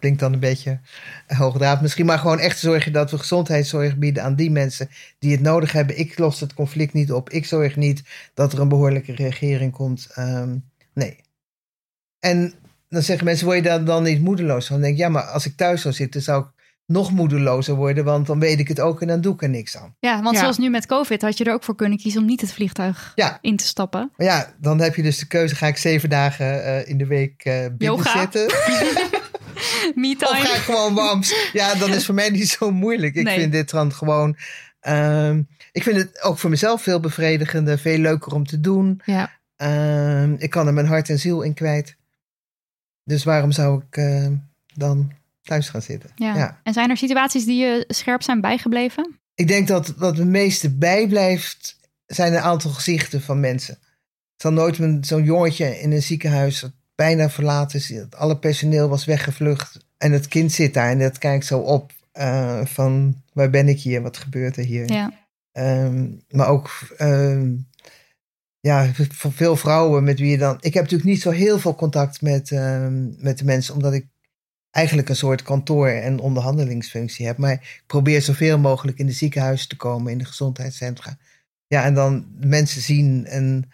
Klinkt dan een beetje hoogdraad misschien, maar gewoon echt te zorgen dat we gezondheidszorg bieden aan die mensen die het nodig hebben. Ik los het conflict niet op. Ik zorg niet dat er een behoorlijke regering komt. Ehm, nee. En dan zeggen mensen, word je daar dan niet moedeloos van? Dan denk ik, ja, maar als ik thuis zou zitten, zou ik nog moedelozer worden, want dan weet ik het ook en dan doe ik er niks aan. Ja, want Ja. zoals nu met COVID had je er ook voor kunnen kiezen om niet het vliegtuig Ja. in te stappen. Maar ja, dan heb je dus de keuze, ga ik zeven dagen eh, in de week eh binnen zitten? (laughs) (laughs) Me Of ga time. ik gewoon wams? Ja, dan is voor mij niet zo moeilijk. Ik Nee. vind dit dan gewoon... ehm, ik vind het ook voor mezelf veel bevredigender, veel leuker om te doen. Ja. Ehm, ik kan er mijn hart en ziel in kwijt. Dus waarom zou ik eh, dan thuis gaan zitten? Ja. Ja. En zijn er situaties die je scherp zijn bijgebleven? Ik denk dat wat het meeste bijblijft, zijn een aantal gezichten van mensen. Ik zal nooit zo'n jongetje in een ziekenhuis bijna verlaten Alle personeel was weggevlucht. En het kind zit daar en dat kijkt zo op eh, van waar ben ik hier? Wat gebeurt er hier? Ja. Ehm, maar ook ehm, ja, voor veel vrouwen met wie je dan... Ik heb natuurlijk niet zo heel veel contact met, ehm, met de mensen, omdat ik eigenlijk een soort kantoor- en onderhandelingsfunctie heb. Maar ik probeer zoveel mogelijk in de ziekenhuizen te komen, in de gezondheidscentra. Ja, en dan mensen zien en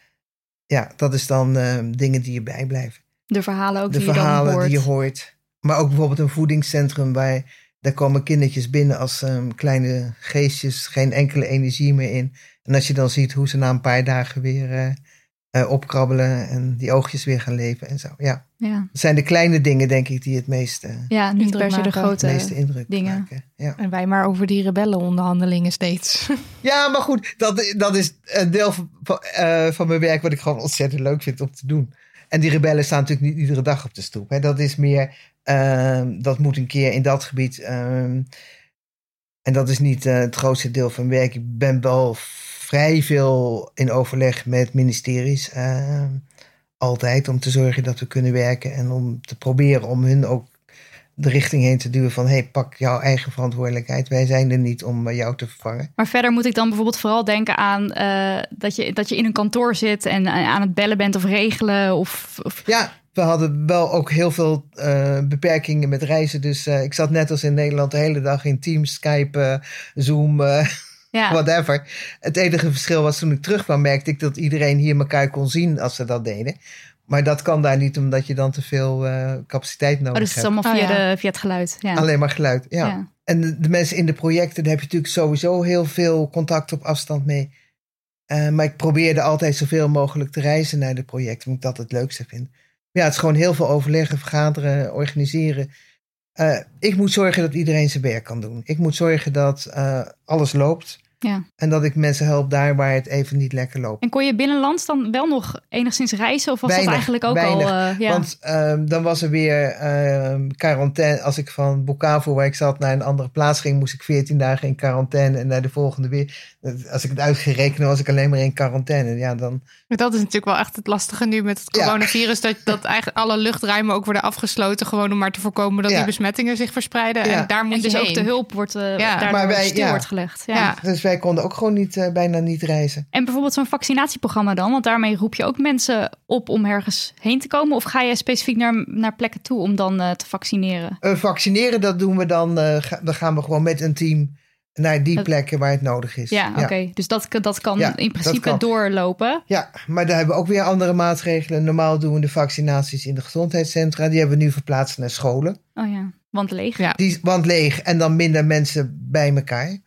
ja, dat is dan dingen die je bijblijven. De verhalen ook de die je dan verhalen hoort. die je hoort. Maar ook bijvoorbeeld een voedingscentrum waar daar komen kindertjes binnen als ehm, kleine geestjes, geen enkele energie meer in. En als je dan ziet hoe ze na een paar dagen weer eh, eh, opkrabbelen en die oogjes weer gaan leven en zo. Ja, Ja. dat zijn de kleine dingen denk ik die het meeste, ja, niet Indruk per se de maken. grote... meeste indruk dingen. maken. Ja. En wij maar over die rebellenonderhandelingen steeds. ja, maar goed, dat, dat is een deel van, van, eh, van mijn werk wat ik gewoon ontzettend leuk vind om te doen. En die rebellen staan natuurlijk niet iedere dag op de stoep. Dat is meer, ehm, dat moet een keer in dat gebied. ehm, en dat is niet eh, het grootste deel van werk. Ik ben wel vrij veel in overleg met ministeries. ehm, altijd om te zorgen dat we kunnen werken. En om te proberen om hun ook de richting heen te duwen van... hey, pak jouw eigen verantwoordelijkheid. Wij zijn er niet om eh, jou te vervangen. Maar verder moet ik dan bijvoorbeeld vooral denken aan eh, dat, je, dat je in een kantoor zit en eh, aan het bellen bent of regelen. Of, of Ja, we hadden wel ook heel veel beperkingen met reizen. Dus ik zat net als in Nederland de hele dag in Teams, Skype, Zoom, ja. (laughs) whatever. Het enige verschil was toen ik terugkwam, merkte ik dat iedereen hier elkaar kon zien als ze dat deden. Maar dat kan daar niet, omdat je dan te veel eh, capaciteit nodig Oh, dus het is hebt. allemaal via, Oh, ja. de, via het geluid. Ja. Alleen maar geluid, ja. Ja. En de, de mensen in de projecten, daar heb je natuurlijk sowieso heel veel contact op afstand mee. Eh, maar ik probeerde altijd zoveel mogelijk te reizen naar de projecten, omdat ik dat het leukste vind. Ja, het is gewoon heel veel overleggen, vergaderen, organiseren. Eh, ik moet zorgen dat iedereen zijn werk kan doen. Ik moet zorgen dat eh, alles loopt. Ja. En dat ik mensen help daar waar het even niet lekker loopt. En kon je binnenlands dan wel nog enigszins reizen? Of was Weinig, dat eigenlijk ook weinig. al... eh, ja. Want ehm, dan was er weer ehm, quarantaine. Als ik van Bukavu, waar ik zat, naar een andere plaats ging, moest ik 14 dagen in quarantaine. En naar de volgende weer. Als ik het uitgerekend was ik alleen maar in quarantaine. Ja, dan. Maar dat is natuurlijk wel echt het lastige nu met het Ja. coronavirus. Dat, dat (laughs) eigenlijk alle luchtruimen ook worden afgesloten. Gewoon om maar te voorkomen dat Ja. die besmettingen zich verspreiden. Ja. En daar moet en dus ook de hulp wordt Ja. daardoor Maar wij- stil ja. wordt gelegd. Ja. Ja. Dus wij konden ook gewoon niet, eh, bijna niet reizen. En bijvoorbeeld zo'n vaccinatieprogramma dan? Want daarmee roep je ook mensen op om ergens heen te komen? Of ga je specifiek naar, naar plekken toe om dan eh, te vaccineren? Eh, vaccineren, dat doen we dan. eh, ga- dan gaan we gewoon met een team naar die plekken waar het nodig is. Ja, oké. Dus dat, dat kan Ja, in principe kan. doorlopen. Ja, maar daar hebben we ook weer andere maatregelen. Normaal doen we de vaccinaties in de gezondheidscentra. Die hebben we nu verplaatst naar scholen. Oh ja, want leeg. Ja. Die, want leeg en dan minder mensen bij elkaar.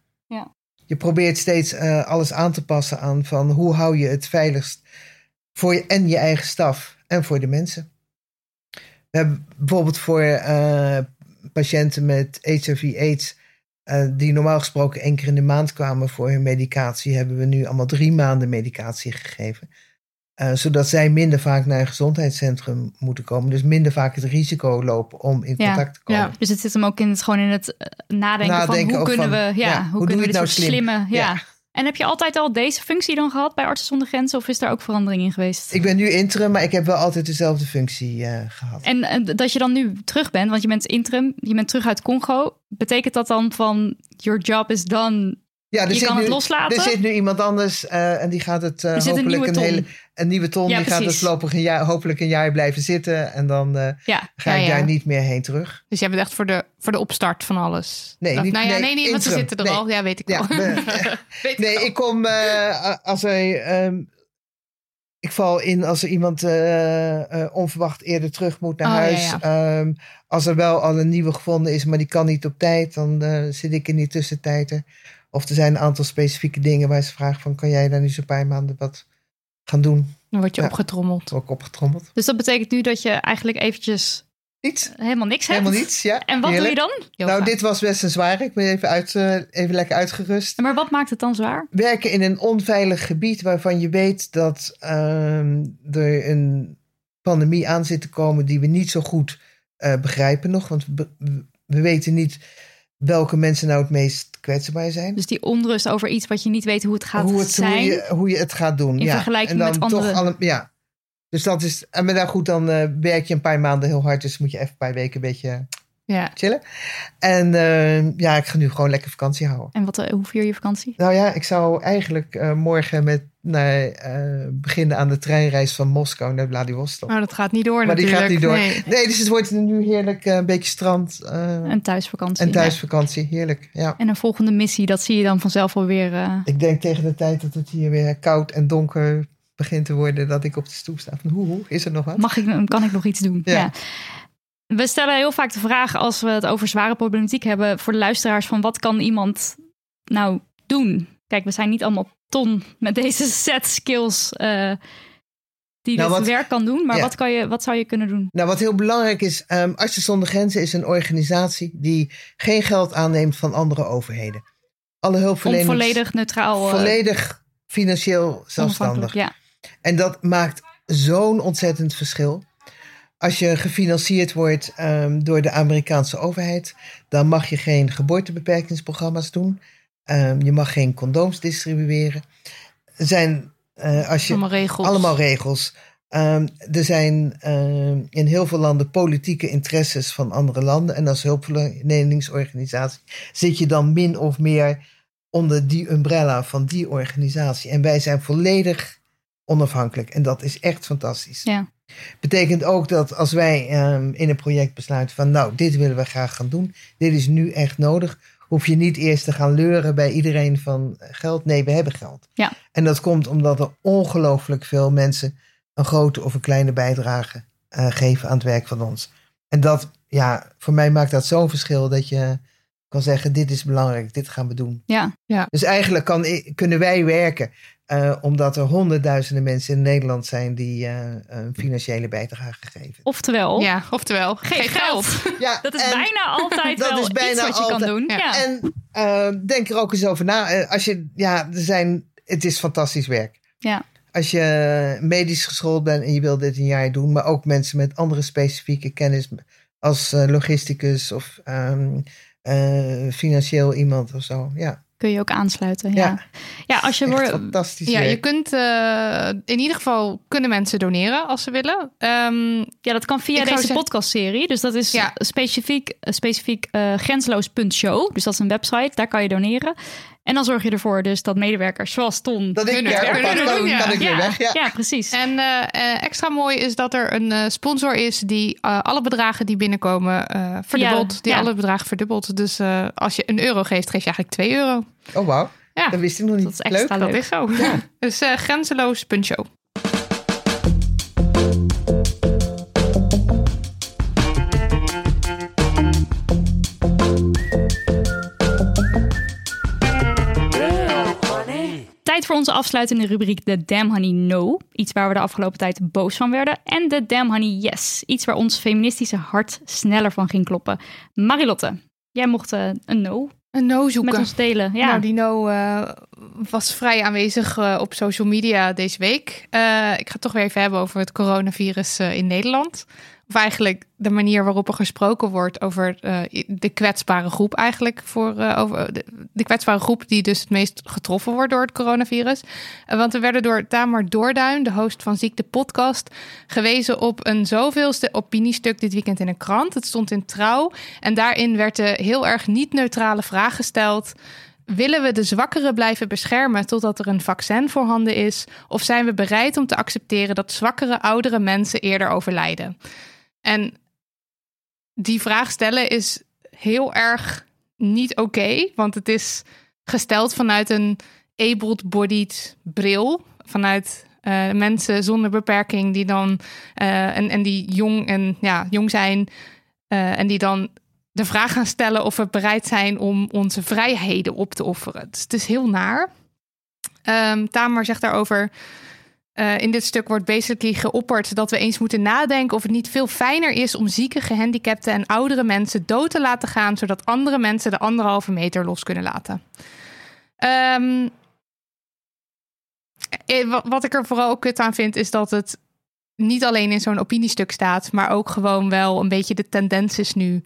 Je probeert steeds eh, alles aan te passen aan van hoe hou je het veiligst voor je en je eigen staf en voor de mensen. We hebben bijvoorbeeld voor eh, patiënten met HIV-AIDS, eh, die normaal gesproken één keer in de maand kwamen voor hun medicatie, hebben we nu allemaal drie maanden medicatie gegeven. Eh, zodat zij minder vaak naar een gezondheidscentrum moeten komen. Dus minder vaak het risico lopen om in Ja. contact te komen. Ja. Dus het zit hem ook in het, gewoon in het eh, nadenken, Nadenken van hoe kunnen van, we, ja, ja, hoe, hoe kunnen we dit soort nou slim? slimme, ja. Ja. En heb je altijd al deze functie dan gehad bij Artsen zonder Grenzen of is daar ook verandering in geweest? Ik ben nu interim, maar ik heb wel altijd dezelfde functie eh, gehad. En, en dat je dan nu terug bent, want je bent interim, je bent terug uit Congo. Betekent dat dan van your job is done? Ja, er je zit kan nu, het loslaten? Er zit nu iemand anders eh, en die gaat het eh, een hopelijk nieuwe een ton. hele een nieuwe ton. Ja, die gaat het voorlopig een jaar, hopelijk een jaar blijven zitten. En dan eh, Ja, ga ik ja. daar niet meer heen terug. Dus jij bent echt voor de, voor de opstart van alles. Nee, niet- nou ja, nee, nee, want ze zitten er Nee. al. Ja, weet ik wel. we- (laughs) (laughs) Weet nee, ik kom als er. ehm, ik val in als er iemand onverwacht eerder terug moet naar Oh, huis. Ehm, als er wel al een nieuwe gevonden is, maar die kan niet op tijd, dan zit ik in die tussentijd er. Of er zijn een aantal specifieke dingen waar ze vragen van... kan jij daar nu zo'n paar maanden wat gaan doen? Dan word je Ja. opgetrommeld. Ook opgetrommeld. dus dat betekent nu dat je eigenlijk eventjes Niets. helemaal niks hebt. Helemaal niets, ja. En wat Heerlijk. doe je dan? Yoga. Nou, dit was best een zware. Ik ben even, uit, eh, even lekker uitgerust. Maar wat maakt het dan zwaar? werken in een onveilig gebied waarvan je weet dat ehm, er een pandemie aan zit te komen die we niet zo goed eh, begrijpen nog. Want we, we weten niet welke mensen nou het meest kwetsbaar zijn. Dus die onrust over iets wat je niet weet hoe het gaat hoe, het, zijn. hoe, je, hoe je het gaat doen. In ja. vergelijking en dan met Toch alle, ja. Dus dat is. En maar dan goed, dan eh, werk je een paar maanden heel hard. Dus moet je even een paar weken een beetje Ja. chillen. En eh, ja, ik ga nu gewoon lekker vakantie houden. En wat, eh, hoe vier je vakantie? Nou ja, ik zou eigenlijk eh, morgen met eh, beginnen aan de treinreis van Moskou naar Vladivostok. Maar dat gaat niet door maar die natuurlijk. gaat niet door. Nee. Nee. dus het wordt nu heerlijk een beetje strand Een thuisvakantie. en thuisvakantie. Heerlijk, ja. En een volgende missie, dat zie je dan vanzelf alweer. Ik denk tegen de tijd dat het hier weer koud en donker begint te worden, dat ik op de stoep sta van hoe, hoe is er nog wat? mag ik, kan ik nog iets doen? Ja. Ja. We stellen heel vaak de vraag als we het over zware problematiek hebben voor de luisteraars van wat kan iemand nou doen? Kijk, we zijn niet allemaal ton met deze (laughs) set skills eh, die Nou, dit wat- werk kan doen, maar ja. wat, kan je, wat zou je kunnen doen? Nou, wat heel belangrijk is, ehm Artsen zonder Grenzen is een organisatie die geen geld aanneemt van andere overheden. Alle Om hulpverleners volledig neutraal, eh, volledig financieel zelfstandig. Ja. En dat maakt zo'n ontzettend verschil. Als je gefinancierd wordt ehm, door de Amerikaanse overheid, dan mag je geen geboortebeperkingsprogramma's doen. Ehm, je mag geen condooms distribueren. Er zijn, eh, als je, Allemaal regels. allemaal regels. Ehm, er zijn in heel veel landen politieke interesses van andere landen. En als hulpverleningsorganisatie zit je dan min of meer onder die umbrella van die organisatie. En wij zijn volledig onafhankelijk. En dat is echt fantastisch. Ja. Betekent ook dat als wij ehm, in een project besluiten van nou, dit willen we graag gaan doen. Dit is nu echt nodig. Hoef je niet eerst te gaan leuren bij iedereen van eh, geld. Nee, we hebben geld. Ja. En dat komt omdat er ongelooflijk veel mensen een grote of een kleine bijdrage eh, geven aan het werk van ons. En dat, ja, voor mij maakt dat zo'n verschil dat je kan zeggen, dit is belangrijk, dit gaan we doen. Ja. Dus eigenlijk kan, kunnen wij werken eh, omdat er honderdduizenden mensen in Nederland zijn die eh, een financiële bijdrage geven. Oftewel, Ja, oftewel. geen geld. Ja, Dat is en- bijna (laughs) altijd dat wel is bijna iets wat je altijd- kan doen. ja. Ja. En eh, denk er ook eens over na. Eh, Als je, ja, er zijn, het is fantastisch werk. Ja. Als je medisch geschoold bent en je wil dit een jaar doen, maar ook mensen met andere specifieke kennis als eh, logisticus of ehm, eh, financieel iemand of zo. Ja, Kun je ook aansluiten. Ja, Ja. ja. als je wordt. fantastisch Ja, werk. je kunt eh, in ieder geval kunnen mensen doneren als ze willen. Ehm, Ja, dat kan via deze zeggen- podcastserie. Dus dat is Ja. specifiek, eh, specifiek eh, grenzeloos.show. Dus dat is een website, daar kan je doneren. En dan zorg je ervoor dus dat medewerkers zoals Ton... Dat ik Kunnen werk oppak, kunnen doen, ja. kan ik weer ja, weg. Ja. ja, precies. en eh, eh, extra mooi is dat er een eh, sponsor is die eh, alle bedragen die binnenkomen eh verdubbelt. die ja. alle bedragen verdubbelt. Dus eh, als je een euro geeft, geef je eigenlijk 2 euro. Oh, wauw. Ja, Dat wist ik nog niet. Dat is extra Leuk. dat is zo. (laughs) dus eh voor onze afsluitende rubriek de Damn Honey No. Iets waar we de afgelopen tijd boos van werden. En de Damn Honey Yes. Iets waar ons feministische hart sneller van ging kloppen. Marilotte, jij mocht uh, een no een no zoeken. Met ons delen, ja. Nou, die no uh, was vrij aanwezig uh, op social media deze week. Uh, ik ga het toch weer even hebben over het coronavirus in Nederland. Of eigenlijk de manier waarop er gesproken wordt over de kwetsbare groep eigenlijk. Voor, over de, kwetsbare groep die dus het meest getroffen wordt door het coronavirus. Want we werden door Tamar Doorduin, de host van Ziekte Podcast, gewezen op een zoveelste opiniestuk dit weekend in een krant. Het stond in Trouw en daarin werd de heel erg niet-neutrale vraag gesteld... Willen we de zwakkeren blijven beschermen totdat er een vaccin voorhanden is? Of zijn we bereid om te accepteren dat zwakkere oudere mensen eerder overlijden? En die vraag stellen is heel erg niet oké, want het is gesteld vanuit een able-bodied bril, vanuit uh, mensen zonder beperking die dan uh, en, en die jong en ja, jong zijn uh, en die dan de vraag gaan stellen of we bereid zijn om onze vrijheden op te offeren. Dus het is heel naar. Um, Tamer zegt daarover. Uh, in dit stuk wordt basically geopperd dat we eens moeten nadenken of het niet veel fijner is om zieke, gehandicapten en oudere mensen dood te laten gaan, zodat andere mensen de anderhalve meter los kunnen laten. Um, wat ik er vooral kut aan vind, is dat het niet alleen in zo'n opiniestuk staat, maar ook gewoon wel een beetje de tendens is nu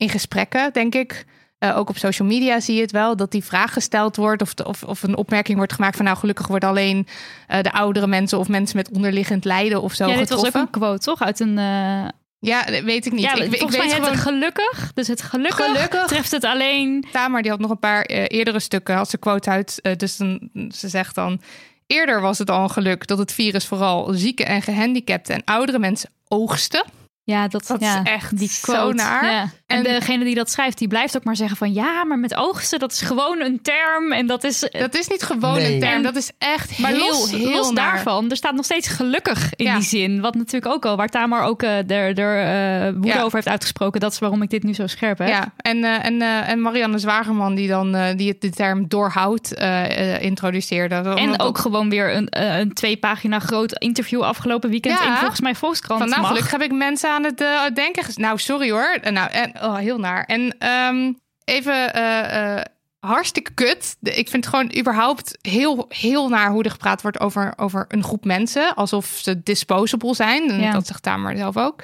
in gesprekken, denk ik. Uh, ook op social media zie je het wel, dat die vraag gesteld wordt of, de, of, of een opmerking wordt gemaakt van nou gelukkig worden alleen uh, de oudere mensen of mensen met onderliggend lijden of zo ja, dit getroffen. was ook een quote, toch? Uit een... Uh... Ja, weet ik niet. Ja, ik, ik weet gewoon... het gelukkig. Dus het gelukkig, gelukkig treft het alleen. Tamer die had nog een paar eerdere stukken, had ze quote uit. Dus dan, ze zegt dan: eerder was het al een geluk dat het virus vooral zieke en gehandicapten en oudere mensen oogsten. Ja, dat, dat ja, is echt die zo naar. Ja. En, en, degene die dat schrijft, die blijft ook maar zeggen van... ja, maar met oogsten, dat is gewoon een term. En dat is... Dat is niet gewoon nee. een term, dat is echt maar heel, los, heel los naar. daarvan, er staat nog steeds gelukkig in Ja. die zin. Wat natuurlijk ook al, waar Tamar ook uh, er, uh, woede Ja. over heeft uitgesproken. Dat is waarom ik dit nu zo scherp heb. Ja, en, uh, en, uh, en Marianne Zwagerman die dan uh, die het de term doorhoud uh, introduceerde. En Omdat ook gewoon weer een, uh, een twee pagina groot interview afgelopen weekend Ja. in volgens mij Volkskrant Van nou, mag. gelukkig heb ik mensen aan het uh, denken. Nou, sorry hoor. Uh, Nou, en, oh, heel naar. En um, even uh, uh, hartstikke kut. Ik vind het gewoon überhaupt heel, heel naar hoe er gepraat wordt over, over een groep mensen. Alsof ze disposable zijn. En Ja. dat zegt Tamer zelf ook.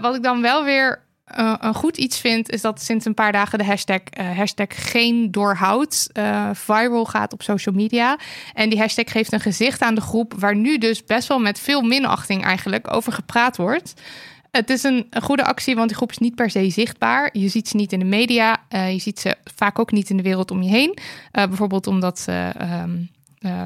Wat ik dan wel weer uh, een goed iets vind, is dat sinds een paar dagen de hashtag, uh, hashtag geen doorhoud uh, viral gaat op social media. En die hashtag geeft een gezicht aan de groep waar nu dus best wel met veel minachting eigenlijk over gepraat wordt. Het is een, goede actie, want die groep is niet per se zichtbaar. Je ziet ze niet in de media. Uh, je ziet ze vaak ook niet in de wereld om je heen. Uh, bijvoorbeeld omdat ze um, uh,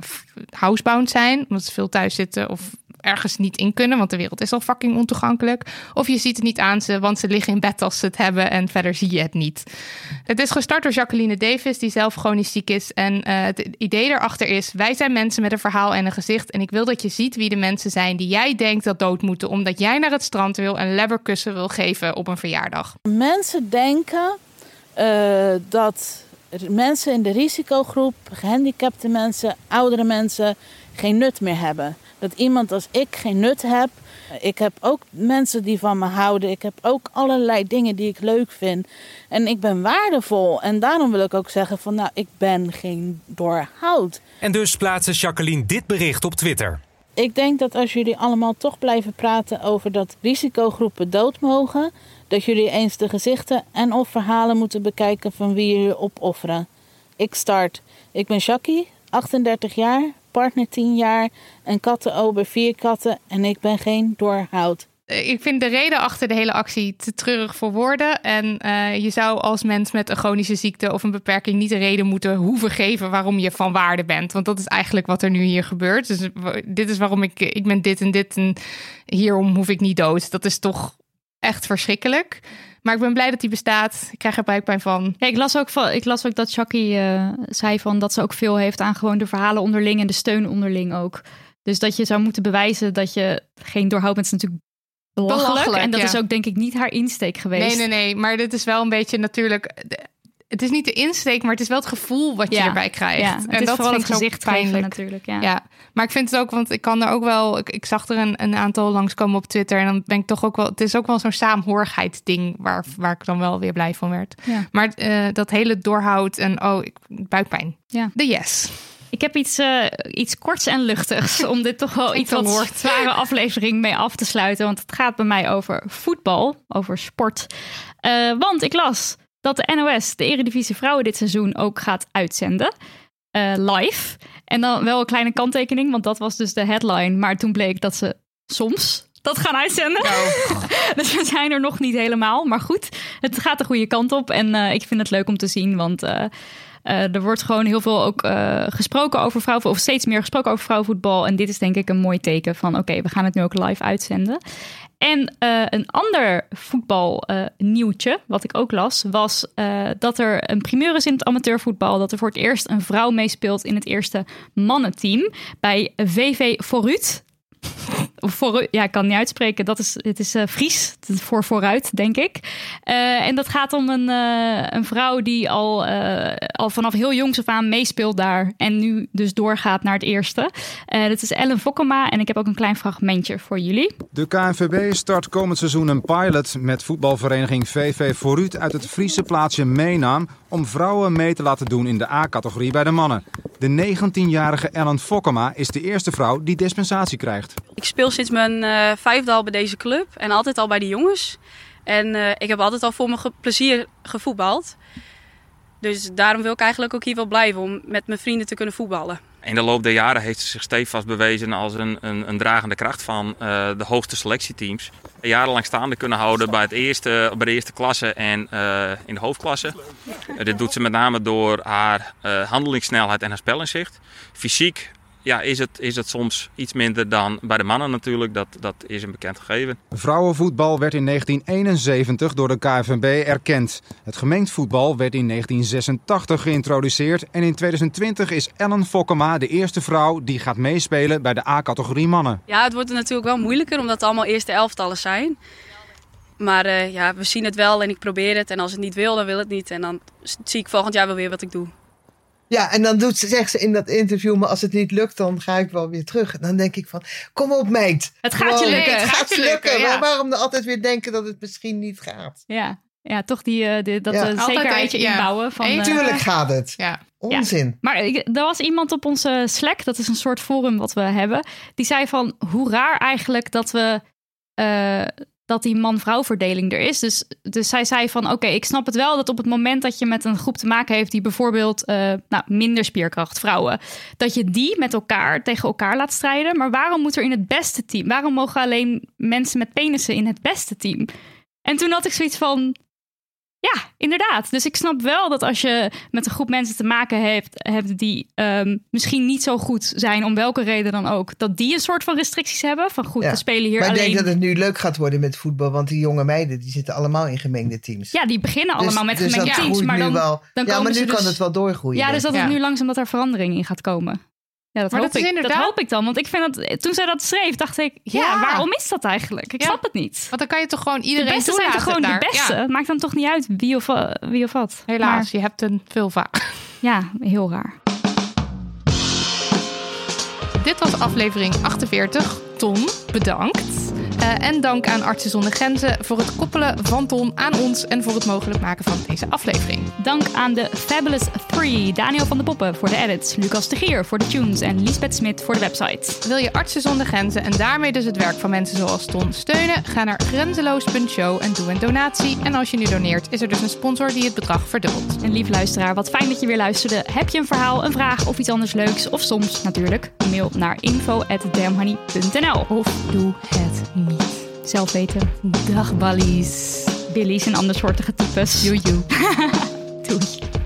housebound zijn, omdat ze veel thuis zitten of ergens niet in kunnen, want de wereld is al fucking ontoegankelijk. Of je ziet het niet aan ze, want ze liggen in bed als ze het hebben en verder zie je het niet. Het is gestart door Jacqueline Davis, die zelf chronisch ziek is. En uh, het idee daarachter is, wij zijn mensen met een verhaal en een gezicht. En ik wil dat je ziet wie de mensen zijn die jij denkt dat dood moeten, omdat jij naar het strand wil en lebberkussen wil geven op een verjaardag. Mensen denken uh, dat mensen in de risicogroep, gehandicapte mensen, oudere mensen, geen nut meer hebben. Dat iemand als ik geen nut heb. Ik heb ook mensen die van me houden. Ik heb ook allerlei dingen die ik leuk vind. En ik ben waardevol. En daarom wil ik ook zeggen van nou, ik ben geen doorhoud. En dus plaatste Jacqueline dit bericht op Twitter. Ik denk dat als jullie allemaal toch blijven praten over dat risicogroepen dood mogen, dat jullie eens de gezichten en of verhalen moeten bekijken van wie jullie opofferen. Ik start. Ik ben Jackie, 38 jaar, partner 10 jaar, een kattenober 4 katten en ik ben geen doorhoud. Ik vind de reden achter de hele actie te treurig voor woorden. En uh, je zou als mens met een chronische ziekte of een beperking niet de reden moeten hoeven geven waarom je van waarde bent. Want dat is eigenlijk wat er nu hier gebeurt. Dus dit is waarom ik, ik ben dit en dit en hierom hoef ik niet dood. Dat is toch echt verschrikkelijk. Maar ik ben blij dat die bestaat. Ik krijg er buikpijn van. Ja, ik, las ook van, ik las ook dat Chucky uh, zei van dat ze ook veel heeft aan gewoon de verhalen onderling en de steun onderling ook. Dus dat je zou moeten bewijzen dat je geen doorhoud bent, is natuurlijk belachelijk. belachelijk en dat ja. is ook denk ik niet haar insteek geweest. Nee, nee, nee. Maar dit is wel een beetje natuurlijk het is niet de insteek, maar het is wel het gevoel wat je Ja. erbij krijgt. Ja, het en is dat vooral het gezicht pijnlijk. natuurlijk. Ja. Ja, maar ik vind het ook, want ik kan er ook wel, ik, ik zag er een, een aantal langskomen op Twitter en dan ben ik toch ook wel, het is ook wel zo'n saamhorigheidsding waar, waar ik dan wel weer blij van werd. Maar eh, dat hele doorhoud en oh, ik, buikpijn. Ja. De yes. Ik heb iets, eh, iets korts en luchtigs (laughs) om dit toch wel iets wat zware aflevering mee af te sluiten. Want het gaat bij mij over voetbal, over sport. Eh, want ik las dat de NOS de Eredivisie Vrouwen dit seizoen ook gaat uitzenden. eh, live. En dan wel een kleine kanttekening, want dat was dus de headline. Maar toen bleek dat ze soms dat gaan uitzenden. (laughs) dus we zijn er nog niet helemaal. Maar goed, het gaat de goede kant op. En eh, ik vind het leuk om te zien, want... eh, er wordt gewoon heel veel ook gesproken over vrouwen, of steeds meer gesproken over vrouwenvoetbal. En dit is denk ik een mooi teken van: oké, we gaan het nu ook live uitzenden. En eh, een ander voetbalnieuwtje, wat ik ook las, was eh, dat er een primeur is in het amateurvoetbal. Dat er voor het eerst een vrouw meespeelt in het eerste mannenteam bij VV Vooruit. Of Vooru- ja, ik kan het niet uitspreken. Dat is, het is eh, Fries, het is voor vooruit, denk ik. Eh, en dat gaat om een, eh, een vrouw die al, eh, al vanaf heel jongs af aan meespeelt daar. En nu dus doorgaat naar het eerste. Eh dat is Ellen Fokkema en ik heb ook een klein fragmentje voor jullie. De KNVB start komend seizoen een pilot met voetbalvereniging VV Vooruit uit het Friese plaatsje Meenaam om vrouwen mee te laten doen in de A-categorie bij de mannen. De 19-jarige Ellen Fokkema is de eerste vrouw die dispensatie krijgt. Ik speel sinds mijn eh, vijfde al bij deze club en altijd al bij de jongens. En eh, ik heb altijd al voor mijn ge- plezier gevoetbald. Dus daarom wil ik eigenlijk ook hier wel blijven om met mijn vrienden te kunnen voetballen. In de loop der jaren heeft ze zich stevast bewezen als een, een, een dragende kracht van eh, de hoogste selectieteams. Jarenlang staande kunnen houden bij, het eerste, bij de eerste klasse en eh, in de hoofdklasse. Dit doet ze met name door haar eh, handelingssnelheid en haar spelinzicht. Fysiek ja, is, het, is het soms iets minder dan bij de mannen natuurlijk. Dat, dat is een bekend gegeven. Vrouwenvoetbal werd in 1971 door de KNVB erkend. Het gemengd voetbal werd in 1986 geïntroduceerd en in 2020 is Ellen Fokkema de eerste vrouw die gaat meespelen bij de A-categorie mannen. Ja, het wordt natuurlijk wel moeilijker omdat het allemaal eerste elftallen zijn. Maar eh, ja, we zien het wel en ik probeer het. En als het niet wil, dan wil het niet. En dan zie ik volgend jaar wel weer wat ik doe. Ja, en dan doet ze, zegt ze in dat interview, maar als het niet lukt, dan ga ik wel weer terug. En dan denk ik van, kom op meid. Het gaat je lukken. Het gaat je lukken. ja. Maar waarom dan altijd weer denken dat het misschien niet gaat? Ja, ja toch die, eh, die, dat Ja. eh, zekerheidje ja. inbouwen. Van, eh, Tuurlijk gaat het. Ja. Onzin. Maar ik, er was iemand op onze Slack, dat is een soort forum wat we hebben, die zei van hoe raar eigenlijk dat we eh, dat die man-vrouw verdeling er is. Dus, dus zij zei van oké, ik snap het wel dat op het moment dat je met een groep te maken heeft die bijvoorbeeld eh, nou, minder spierkracht, vrouwen, dat je die met elkaar tegen elkaar laat strijden. Maar waarom moet er in het beste team? Waarom mogen alleen mensen met penissen in het beste team? En toen had ik zoiets van ja, inderdaad. Dus ik snap wel dat als je met een groep mensen te maken hebt, hebt die ehm, misschien niet zo goed zijn, om welke reden dan ook, dat die een soort van restricties hebben. Van goed, Ja. we spelen hier maar ik denk dat het nu leuk gaat worden met voetbal, want die jonge meiden die zitten allemaal in gemengde teams. Ja, die beginnen Dus- allemaal met dus gemengde teams. Maar dan, wel. dan ja, maar nu dus, kan het wel doorgroeien. Ja, dus dat het nu langzaam dat er verandering in gaat komen. Ja, dat, Maar hoop dat ik. dat hoop ik dan. Want ik vind dat toen zij dat schreef, dacht ik, ja, Ja. waarom is dat eigenlijk? Ik Ja. snap het niet. Want dan kan je toch gewoon De iedereen beste zijn toch gewoon de beste? Ja. Maakt dan toch niet uit wie of, wie of wat. Helaas, Maar- je hebt een veel vaak. ja, heel raar. Dit was aflevering 48. Ton, bedankt. Eh, en dank aan Artsen zonder Grenzen voor het koppelen van Ton aan ons en voor het mogelijk maken van deze aflevering. Dank aan de Fabulous 3, Daniel van de Poppen voor de edits, Lucas de Gier voor de tunes en Lisbeth Smit voor de website. Wil je Artsen zonder Grenzen en daarmee dus het werk van mensen zoals Ton steunen? Ga naar grenzeloos.show en doe een donatie. En als je nu doneert, is er dus een sponsor die het bedrag verdubbelt. En lief luisteraar, wat fijn dat je weer luisterde. Heb je een verhaal, een vraag of iets anders leuks? Of soms natuurlijk, mail naar info.damhoney.nl Of doe het niet. Zelf weten. Dag ballies. Billy's en andersoortige types. Joejoe. (laughs) Doei.